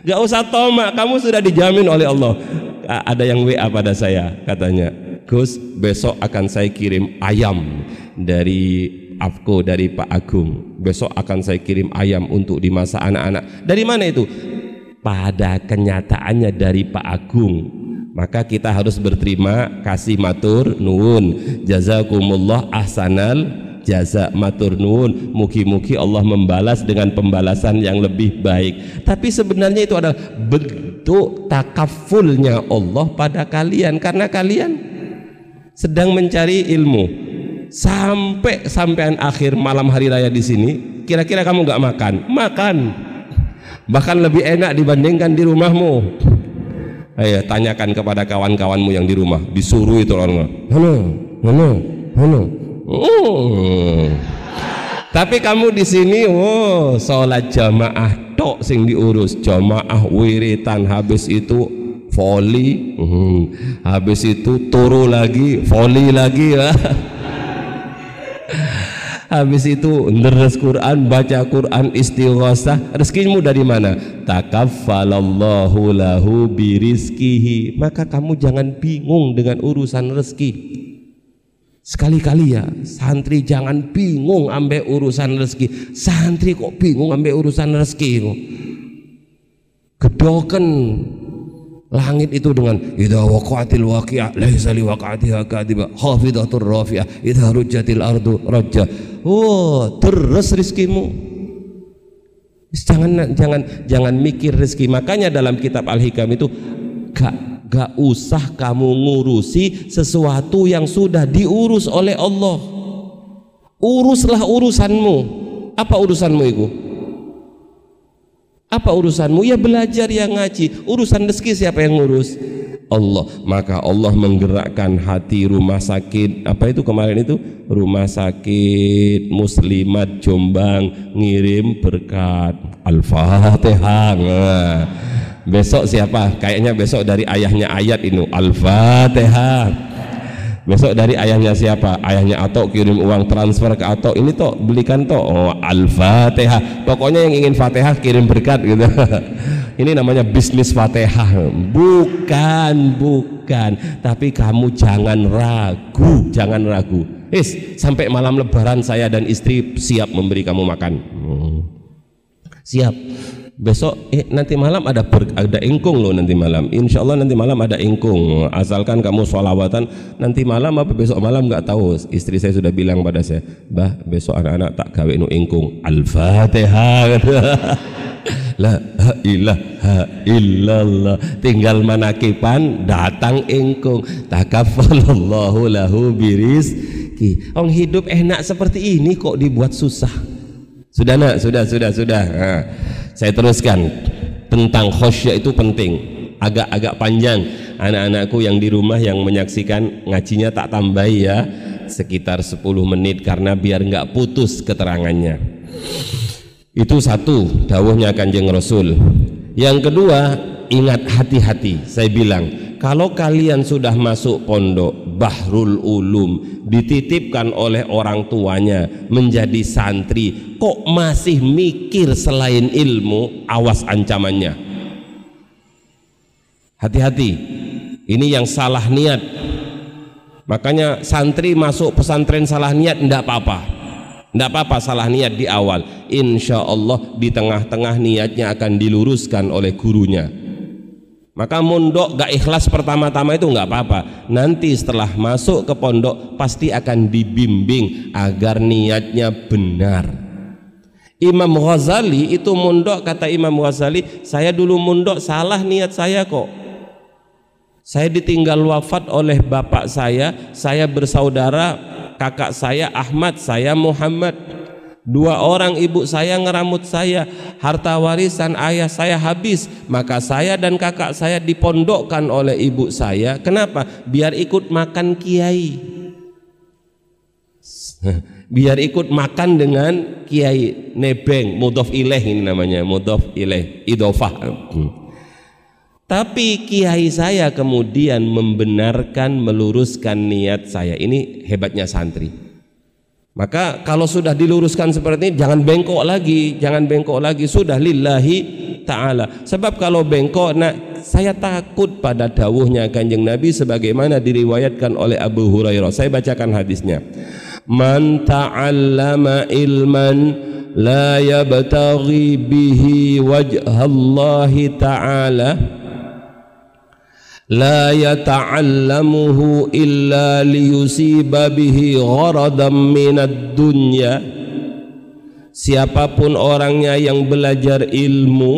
Speaker 1: Gak usah tomak, kamu sudah dijamin oleh Allah. Ada yang WA pada saya katanya, Gus besok akan saya kirim ayam dari Afko dari Pak Agung. Besok akan saya kirim ayam untuk dimasak anak-anak. Dari mana itu? Pada kenyataannya dari Pak Agung. Maka kita harus berterima kasih matur nuwun. Jazakumullah ahsanal jaza matur nuwun. Mugi-mugi Allah membalas dengan pembalasan yang lebih baik. Tapi sebenarnya itu adalah bentuk takafulnya Allah pada kalian. Karena kalian sedang mencari ilmu sampai sampean akhir malam hari raya di sini kira-kira kamu nggak makan? Makan. Bahkan lebih enak dibandingkan di rumahmu. Ayo tanyakan kepada kawan-kawanmu yang di rumah. Disuruh itu orang halo halo halo. Oh. tapi kamu di sini oh sholat jamaah tok sing diurus. Jamaah wiritan. Habis itu voli. Hmm. habis itu turu lagi voli lagi. ya habis itu deres Quran baca Quran istighosah. Rezekimu dari mana? Takaffalallahu lahu birizkihi. Maka kamu jangan bingung dengan urusan rezeki. Sekali-kali ya santri jangan bingung ambil urusan rezeki. Santri kok bingung ambil urusan rezeki gedoken Langit itu dengan idza waqa'atil waqi'ah laisa li waqa'atiha kadiba khafidatur rafi'ah idza rujjatil ardu rajja. Oh, terus rizkimu. Jangan jangan jangan mikir rezeki. Makanya dalam kitab Al-Hikam itu gak gak usah kamu ngurusi sesuatu yang sudah diurus oleh Allah. Uruslah urusanmu. Apa urusanmu itu? Apa urusanmu? Ya belajar yang ngaji. Urusan rezeki siapa yang ngurus? Allah. Maka Allah menggerakkan hati rumah sakit. Apa itu kemarin itu? Rumah sakit muslimat Jombang ngirim berkat. Al-Fatihah. Nah, besok siapa? Kayaknya besok dari ayahnya ayat ini Al-Fatihah besok dari ayahnya siapa? Ayahnya atau kirim uang transfer ke atau ini toh belikan toh oh al-fatihah. Pokoknya yang ingin fatihah kirim berkat gitu. Ini namanya bisnis fatihah. Bukan bukan. Tapi kamu jangan ragu jangan ragu. Is, sampai malam lebaran saya dan istri siap memberi kamu makan. Hmm. siap besok eh nanti malam ada ber, ada ingkung loh nanti malam. Insya Allah nanti malam ada ingkung. Asalkan kamu sholawatan nanti malam apa besok malam nggak tahu. Istri saya sudah bilang pada saya bah besok anak-anak tak gawe nu ingkung. Al-fatihah. La ilaha illallah. Tinggal manakipan datang ingkung. Takaffalallahu lahu biris Orang hidup enak seperti ini kok dibuat susah sudah nak sudah sudah sudah nah. Saya teruskan tentang khosyah itu penting. Agak-agak panjang. Anak-anakku yang di rumah yang menyaksikan ngajinya tak tambah ya sekitar 10 menit karena biar nggak putus keterangannya. Itu satu dawuhnya Kanjeng Rasul. Yang kedua, ingat hati-hati. Saya bilang, kalau kalian sudah masuk pondok Bahrul Ulum dititipkan oleh orang tuanya menjadi santri kok masih mikir selain ilmu awas ancamannya? Hati-hati ini yang salah niat. Makanya santri masuk pesantren salah niat tidak apa-apa. Tidak apa-apa salah niat di awal. Insya Allah di tengah-tengah niatnya akan diluruskan oleh gurunya maka mondok gak ikhlas pertama-tama itu nggak apa-apa. Nanti setelah masuk ke pondok pasti akan dibimbing agar niatnya benar. Imam Ghazali itu mondok kata Imam Ghazali, saya dulu mondok salah niat saya kok. Saya ditinggal wafat oleh bapak saya, saya bersaudara kakak saya Ahmad, saya Muhammad dua orang ibu saya ngeramut saya harta warisan ayah saya habis maka saya dan kakak saya dipondokkan oleh ibu saya. Kenapa? Biar ikut makan kiai. Biar ikut makan dengan kiai nebeng mudof ileh ini namanya mudof ileh idofah. Tapi kiai saya kemudian membenarkan meluruskan niat saya. Ini hebatnya santri maka kalau sudah diluruskan seperti ini jangan bengkok lagi, jangan bengkok lagi. Sudah lillahi taala. Sebab kalau bengkok nah saya takut pada dawuhnya Kanjeng Nabi sebagaimana diriwayatkan oleh Abu Hurairah. Saya bacakan hadisnya. Man ta'allama ilman la yabtaghi bihi wajhallahi ta'ala لا يتعلمه إلا ليصيب به غرضا من الدنيا. Siapa pun orangnya yang belajar ilmu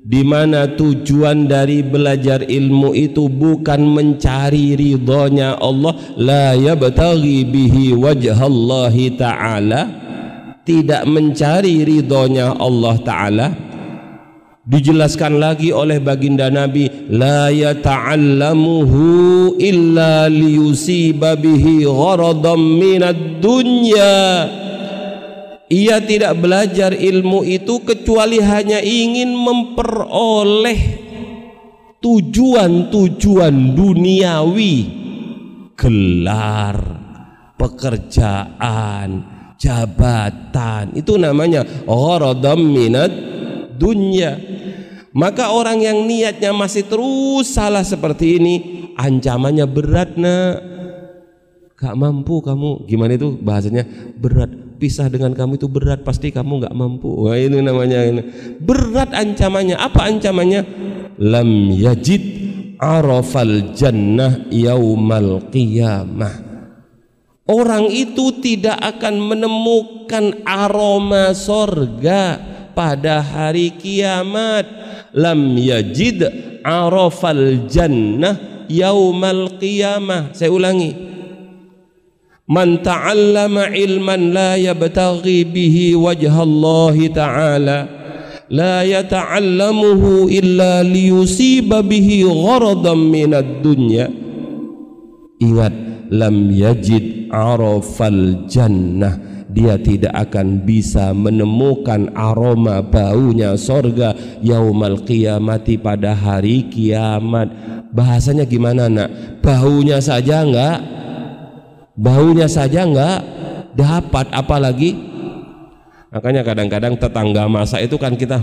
Speaker 1: di mana tujuan dari belajar ilmu itu bukan mencari ridhonya Allah la yabtaghi bihi wajhallahi ta'ala tidak mencari ridhonya Allah ta'ala dijelaskan lagi oleh baginda Nabi la yata'allamuhu illa liyusiba bihi gharadan minad dunya. Ia tidak belajar ilmu itu kecuali hanya ingin memperoleh tujuan-tujuan duniawi. Gelar pekerjaan jabatan itu namanya gharadan minad dunya maka orang yang niatnya masih terus salah seperti ini ancamannya berat nak. Gak mampu kamu. Gimana itu bahasanya? Berat. Pisah dengan kamu itu berat pasti kamu gak mampu. Wah ini namanya ini. berat ancamannya. Apa ancamannya? Lam yajid arafal jannah yaumal qiyamah. Orang itu tidak akan menemukan aroma sorga pada hari kiamat lam yajid arafal jannah yaumal qiyamah. Saya ulangi. Man ta'allama ilman la yabtaghi bihi wajhallahi ta'ala la yata'allamuhu illa liyusiba bihi gharadan minad dunya. Ingat lam yajid arafal jannah dia tidak akan bisa menemukan aroma baunya sorga yaumal qiyamati pada hari kiamat bahasanya gimana nak baunya saja enggak baunya saja enggak dapat apalagi Makanya kadang-kadang tetangga masak itu kan kita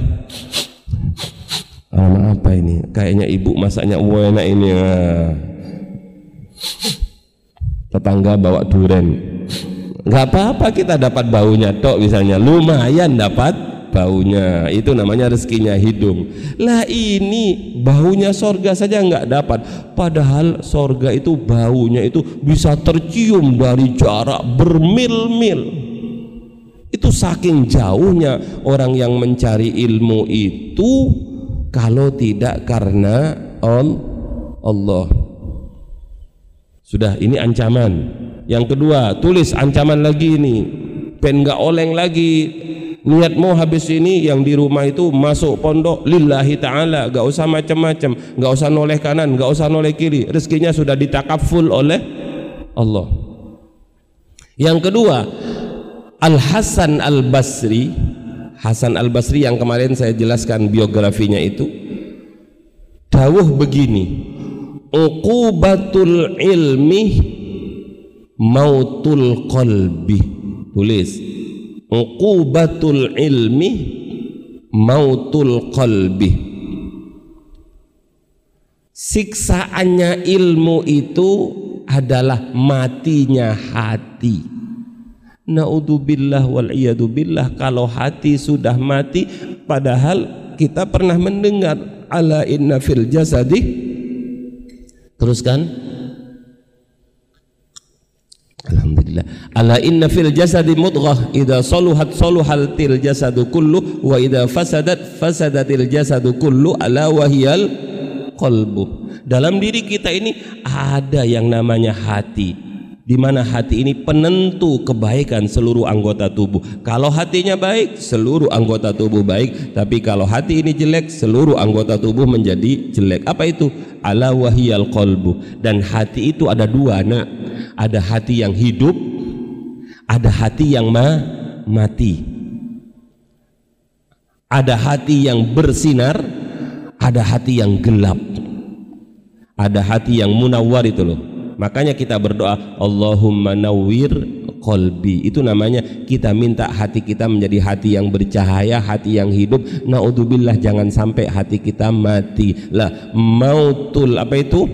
Speaker 1: ah, apa ini? Kayaknya ibu masaknya enak ini. Ah. Tetangga bawa duren. Enggak apa-apa kita dapat baunya tok misalnya. Lumayan dapat baunya. Itu namanya rezekinya hidung. Lah ini baunya sorga saja enggak dapat. Padahal sorga itu baunya itu bisa tercium dari jarak bermil-mil itu saking jauhnya orang yang mencari ilmu itu kalau tidak karena Allah sudah ini ancaman yang kedua tulis ancaman lagi ini. Pen gak oleng lagi. Niat mau habis ini yang di rumah itu masuk pondok lillahi ta'ala. Gak usah macam-macam gak usah noleh kanan gak usah noleh kiri. Rezekinya sudah ditakaful oleh Allah. Yang kedua Al Hasan Al Basri Hasan Al Basri yang kemarin saya jelaskan biografinya itu. Dawuh begini uqubatul ilmi mautul qalbi. Tulis. Uqubatul ilmi mautul qalbi. Siksaannya ilmu itu adalah matinya hati. Naudzubillah wal billah. Kalau hati sudah mati padahal kita pernah mendengar ala inna fil jasadi. Teruskan Alhamdulillah ala inna fil jasadi mudghah idza saluhat saluhal til jasadu kullu wa idza fasadat fasadatil jasadu kullu ala wahiyal qalbu dalam diri kita ini ada yang namanya hati di mana hati ini penentu kebaikan seluruh anggota tubuh. Kalau hatinya baik, seluruh anggota tubuh baik, tapi kalau hati ini jelek, seluruh anggota tubuh menjadi jelek. Apa itu? Ala wahiyal qalbu. Dan hati itu ada dua, Nak. Ada hati yang hidup, ada hati yang ma mati. Ada hati yang bersinar, ada hati yang gelap. Ada hati yang munawwar itu loh Makanya kita berdoa Allahumma nawwir qalbi. Itu namanya kita minta hati kita menjadi hati yang bercahaya, hati yang hidup. Naudzubillah jangan sampai hati kita mati. Lah mautul apa itu?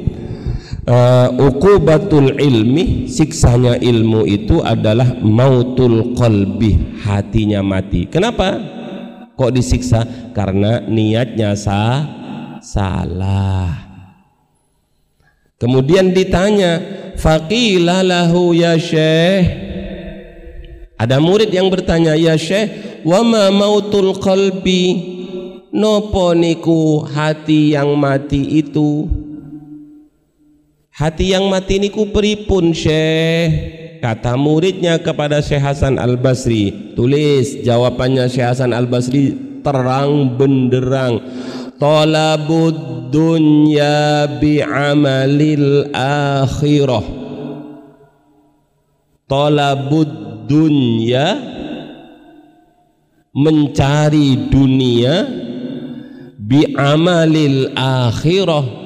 Speaker 1: Uh, uqubatul ilmi siksanya ilmu itu adalah mautul qalbi hatinya mati kenapa kok disiksa karena niatnya sah salah Kemudian ditanya, faqila lahu ya syekh. Ada murid yang bertanya, ya syekh, wa ma mautul qalbi? Nopo niku hati yang mati itu? Hati yang mati niku pripun syekh? Kata muridnya kepada Syekh Hasan Al-Basri. Tulis jawabannya Syekh Hasan Al-Basri terang benderang talabud dunya bi'amalil akhirah talabud dunya mencari dunia bi'amalil akhirah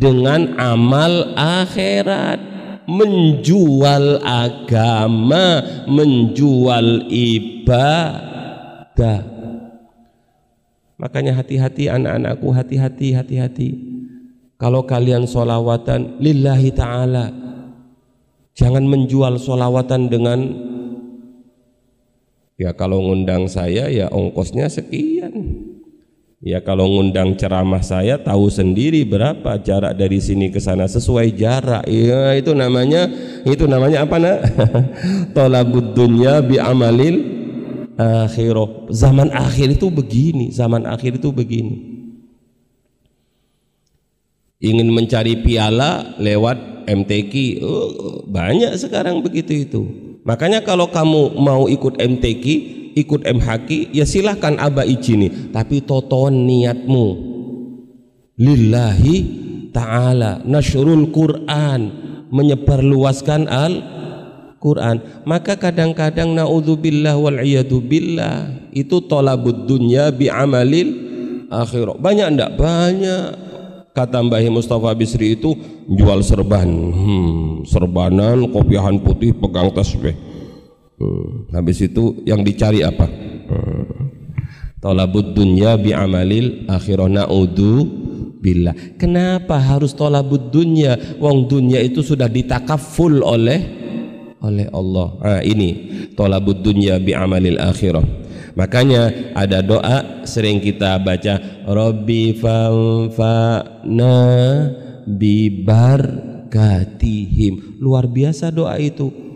Speaker 1: dengan amal akhirat. Menjual agama menjual ibadah. Makanya hati-hati anak-anakku, hati-hati, hati-hati. Kalau kalian solawatan lillahi ta'ala. Jangan menjual solawatan dengan Ya kalau ngundang saya ya ongkosnya sekian Ya kalau ngundang ceramah saya tahu sendiri berapa jarak dari sini ke sana. Sesuai jarak. Ya itu namanya itu namanya apa nak? Tolabud dunya bi amalil akhirah. Zaman akhir itu begini zaman akhir itu begini. Ingin mencari piala lewat MTQ oh, banyak sekarang begitu itu. Makanya kalau kamu mau ikut MTQ ikut MHQ ya silahkan aba izini tapi totoan niatmu. Lillahi ta'ala nasrul Quran. Menyebarluaskan al Quran maka kadang-kadang naudzubillah wal billah itu tolabud dunya bi amalil akhirah. Banyak ndak? Banyak. Kata Mbah Mustafa Bisri itu jual serban. Hmm, serbanan kopiahan putih pegang tasbih hmm, habis itu yang dicari apa hmm. tolabud dunya bi amalil akhirah naudzu billah kenapa harus tolabud dunya wong dunya itu sudah ditakaful oleh oleh Allah. Nah, ini tolabud dunya bi amalil akhirah. Makanya ada doa sering kita baca Rabbi fanfa'na bi barkatihim. Luar biasa doa itu.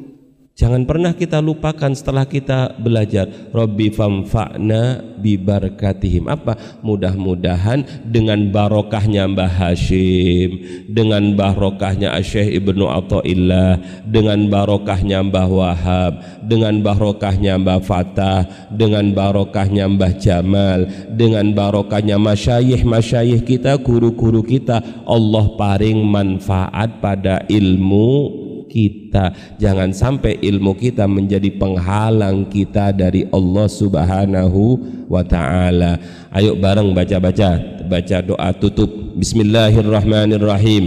Speaker 1: Jangan pernah kita lupakan setelah kita belajar Rabbi famfa'na bi barakatihim. Apa? Mudah-mudahan dengan barokahnya Mbah Hashim, dengan barokahnya Syekh Ibnu Athaillah, dengan barokahnya Mbah Wahab, dengan barokahnya Mbah Fatah, dengan barokahnya Mbah Jamal, dengan barokahnya masyayikh-masyayikh kita, guru-guru kita, Allah paring manfaat pada ilmu kita. Jangan sampai ilmu kita menjadi penghalang kita dari Allah Subhanahu wa taala. Ayo bareng baca-baca baca doa tutup. Bismillahirrahmanirrahim.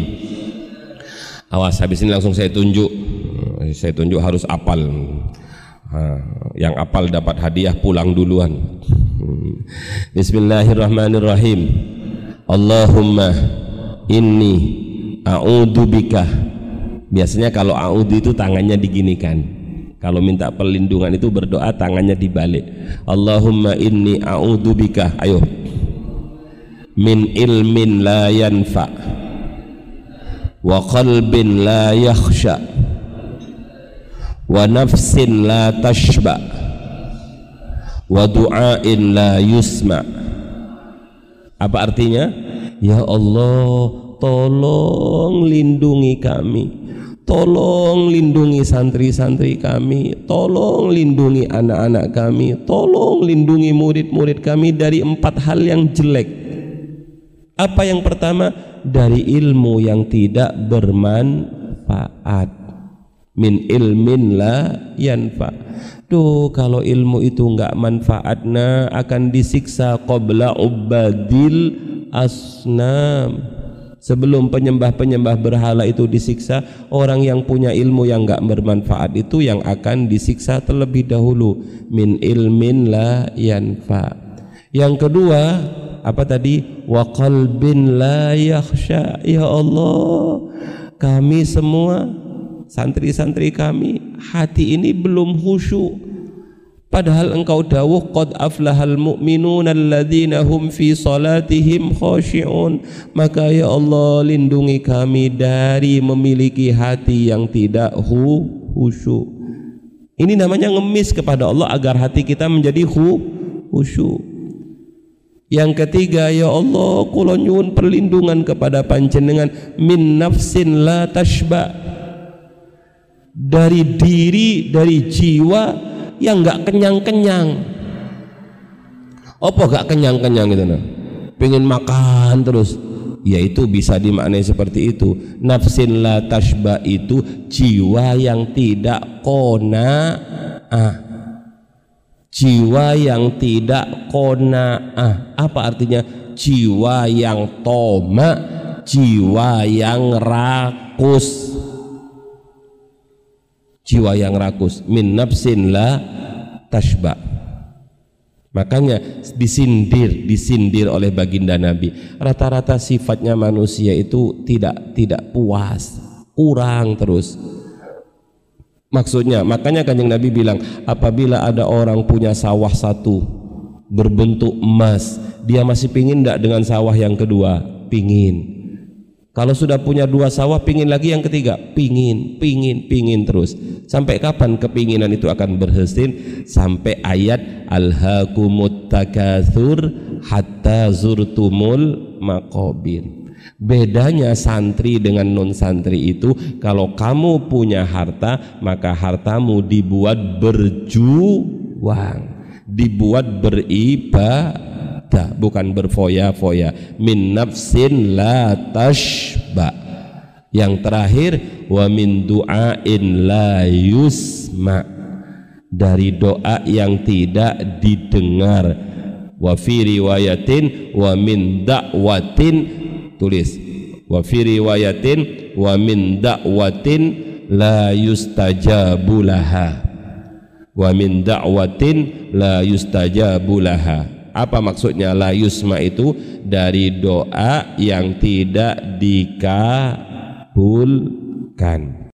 Speaker 1: Awas habis ini langsung saya tunjuk. Saya tunjuk harus apal. Yang apal dapat hadiah pulang duluan. Bismillahirrahmanirrahim. Allahumma inni a'udzubika Biasanya kalau a'udhu itu tangannya diginikan. Kalau minta perlindungan itu berdoa tangannya dibalik. Allahumma inni a'udhu bika. Ayo. Min ilmin la yanfa. Wa qalbin la yakhsha. Wa nafsin la tashba. Wa du'ain la yusma. Apa artinya? Ya Allah, tolong lindungi kami Tolong lindungi santri-santri kami, tolong lindungi anak-anak kami, tolong lindungi murid-murid kami dari empat hal yang jelek. Apa yang pertama? Dari ilmu yang tidak bermanfaat. Min ilmin la yanfa. Tuh kalau ilmu itu enggak manfaatna akan disiksa qabla ubadil asnam Sebelum penyembah-penyembah berhala itu disiksa, orang yang punya ilmu yang enggak bermanfaat itu yang akan disiksa terlebih dahulu. Min ilmin la yanfa. Yang kedua, apa tadi? Wa qalbin la yakhsha. Ya Allah, kami semua santri-santri kami hati ini belum khusyuk Padahal engkau dawuh qad aflahal mu'minuna alladzina hum fi salatihim khashi'un. Maka ya Allah lindungi kami dari memiliki hati yang tidak hu khusyuk. Ini namanya ngemis kepada Allah agar hati kita menjadi hu khusyuk. Yang ketiga ya Allah kula nyuwun perlindungan kepada panjenengan min nafsin la tashba dari diri dari jiwa yang nggak kenyang-kenyang. Apa gak kenyang-kenyang gitu nah pengen makan terus. Ya itu bisa dimaknai seperti itu. Nafsin la tashba itu jiwa yang tidak kona ah jiwa yang tidak kona ah apa artinya? Jiwa yang toma jiwa yang rakus jiwa yang rakus. Min nafsin la tashba. Makanya disindir disindir oleh baginda Nabi. Rata-rata sifatnya manusia itu tidak tidak puas kurang terus. Maksudnya makanya kanjeng Nabi bilang apabila ada orang punya sawah satu berbentuk emas dia masih pingin tidak dengan sawah yang kedua? Pingin kalau sudah punya dua sawah, pingin lagi yang ketiga, pingin, pingin, pingin terus. Sampai kapan kepinginan itu akan berhasil? Sampai ayat alhaqumut takatsur hatta zurtumul maqabir. Bedanya santri dengan non santri itu kalau kamu punya harta maka hartamu dibuat berjuang dibuat beribadah bukan berfoya-foya. Min nafsin la tashba. Yang terakhir wa min du'ain la yusma. Dari doa yang tidak didengar. Wa fi riwayatin wa min da'watin. Tulis. Wa fi riwayatin wa min da'watin la yustajabu laha. Wa min da'watin la yustajabu laha apa maksudnya? La yusma itu dari doa yang tidak dikabulkan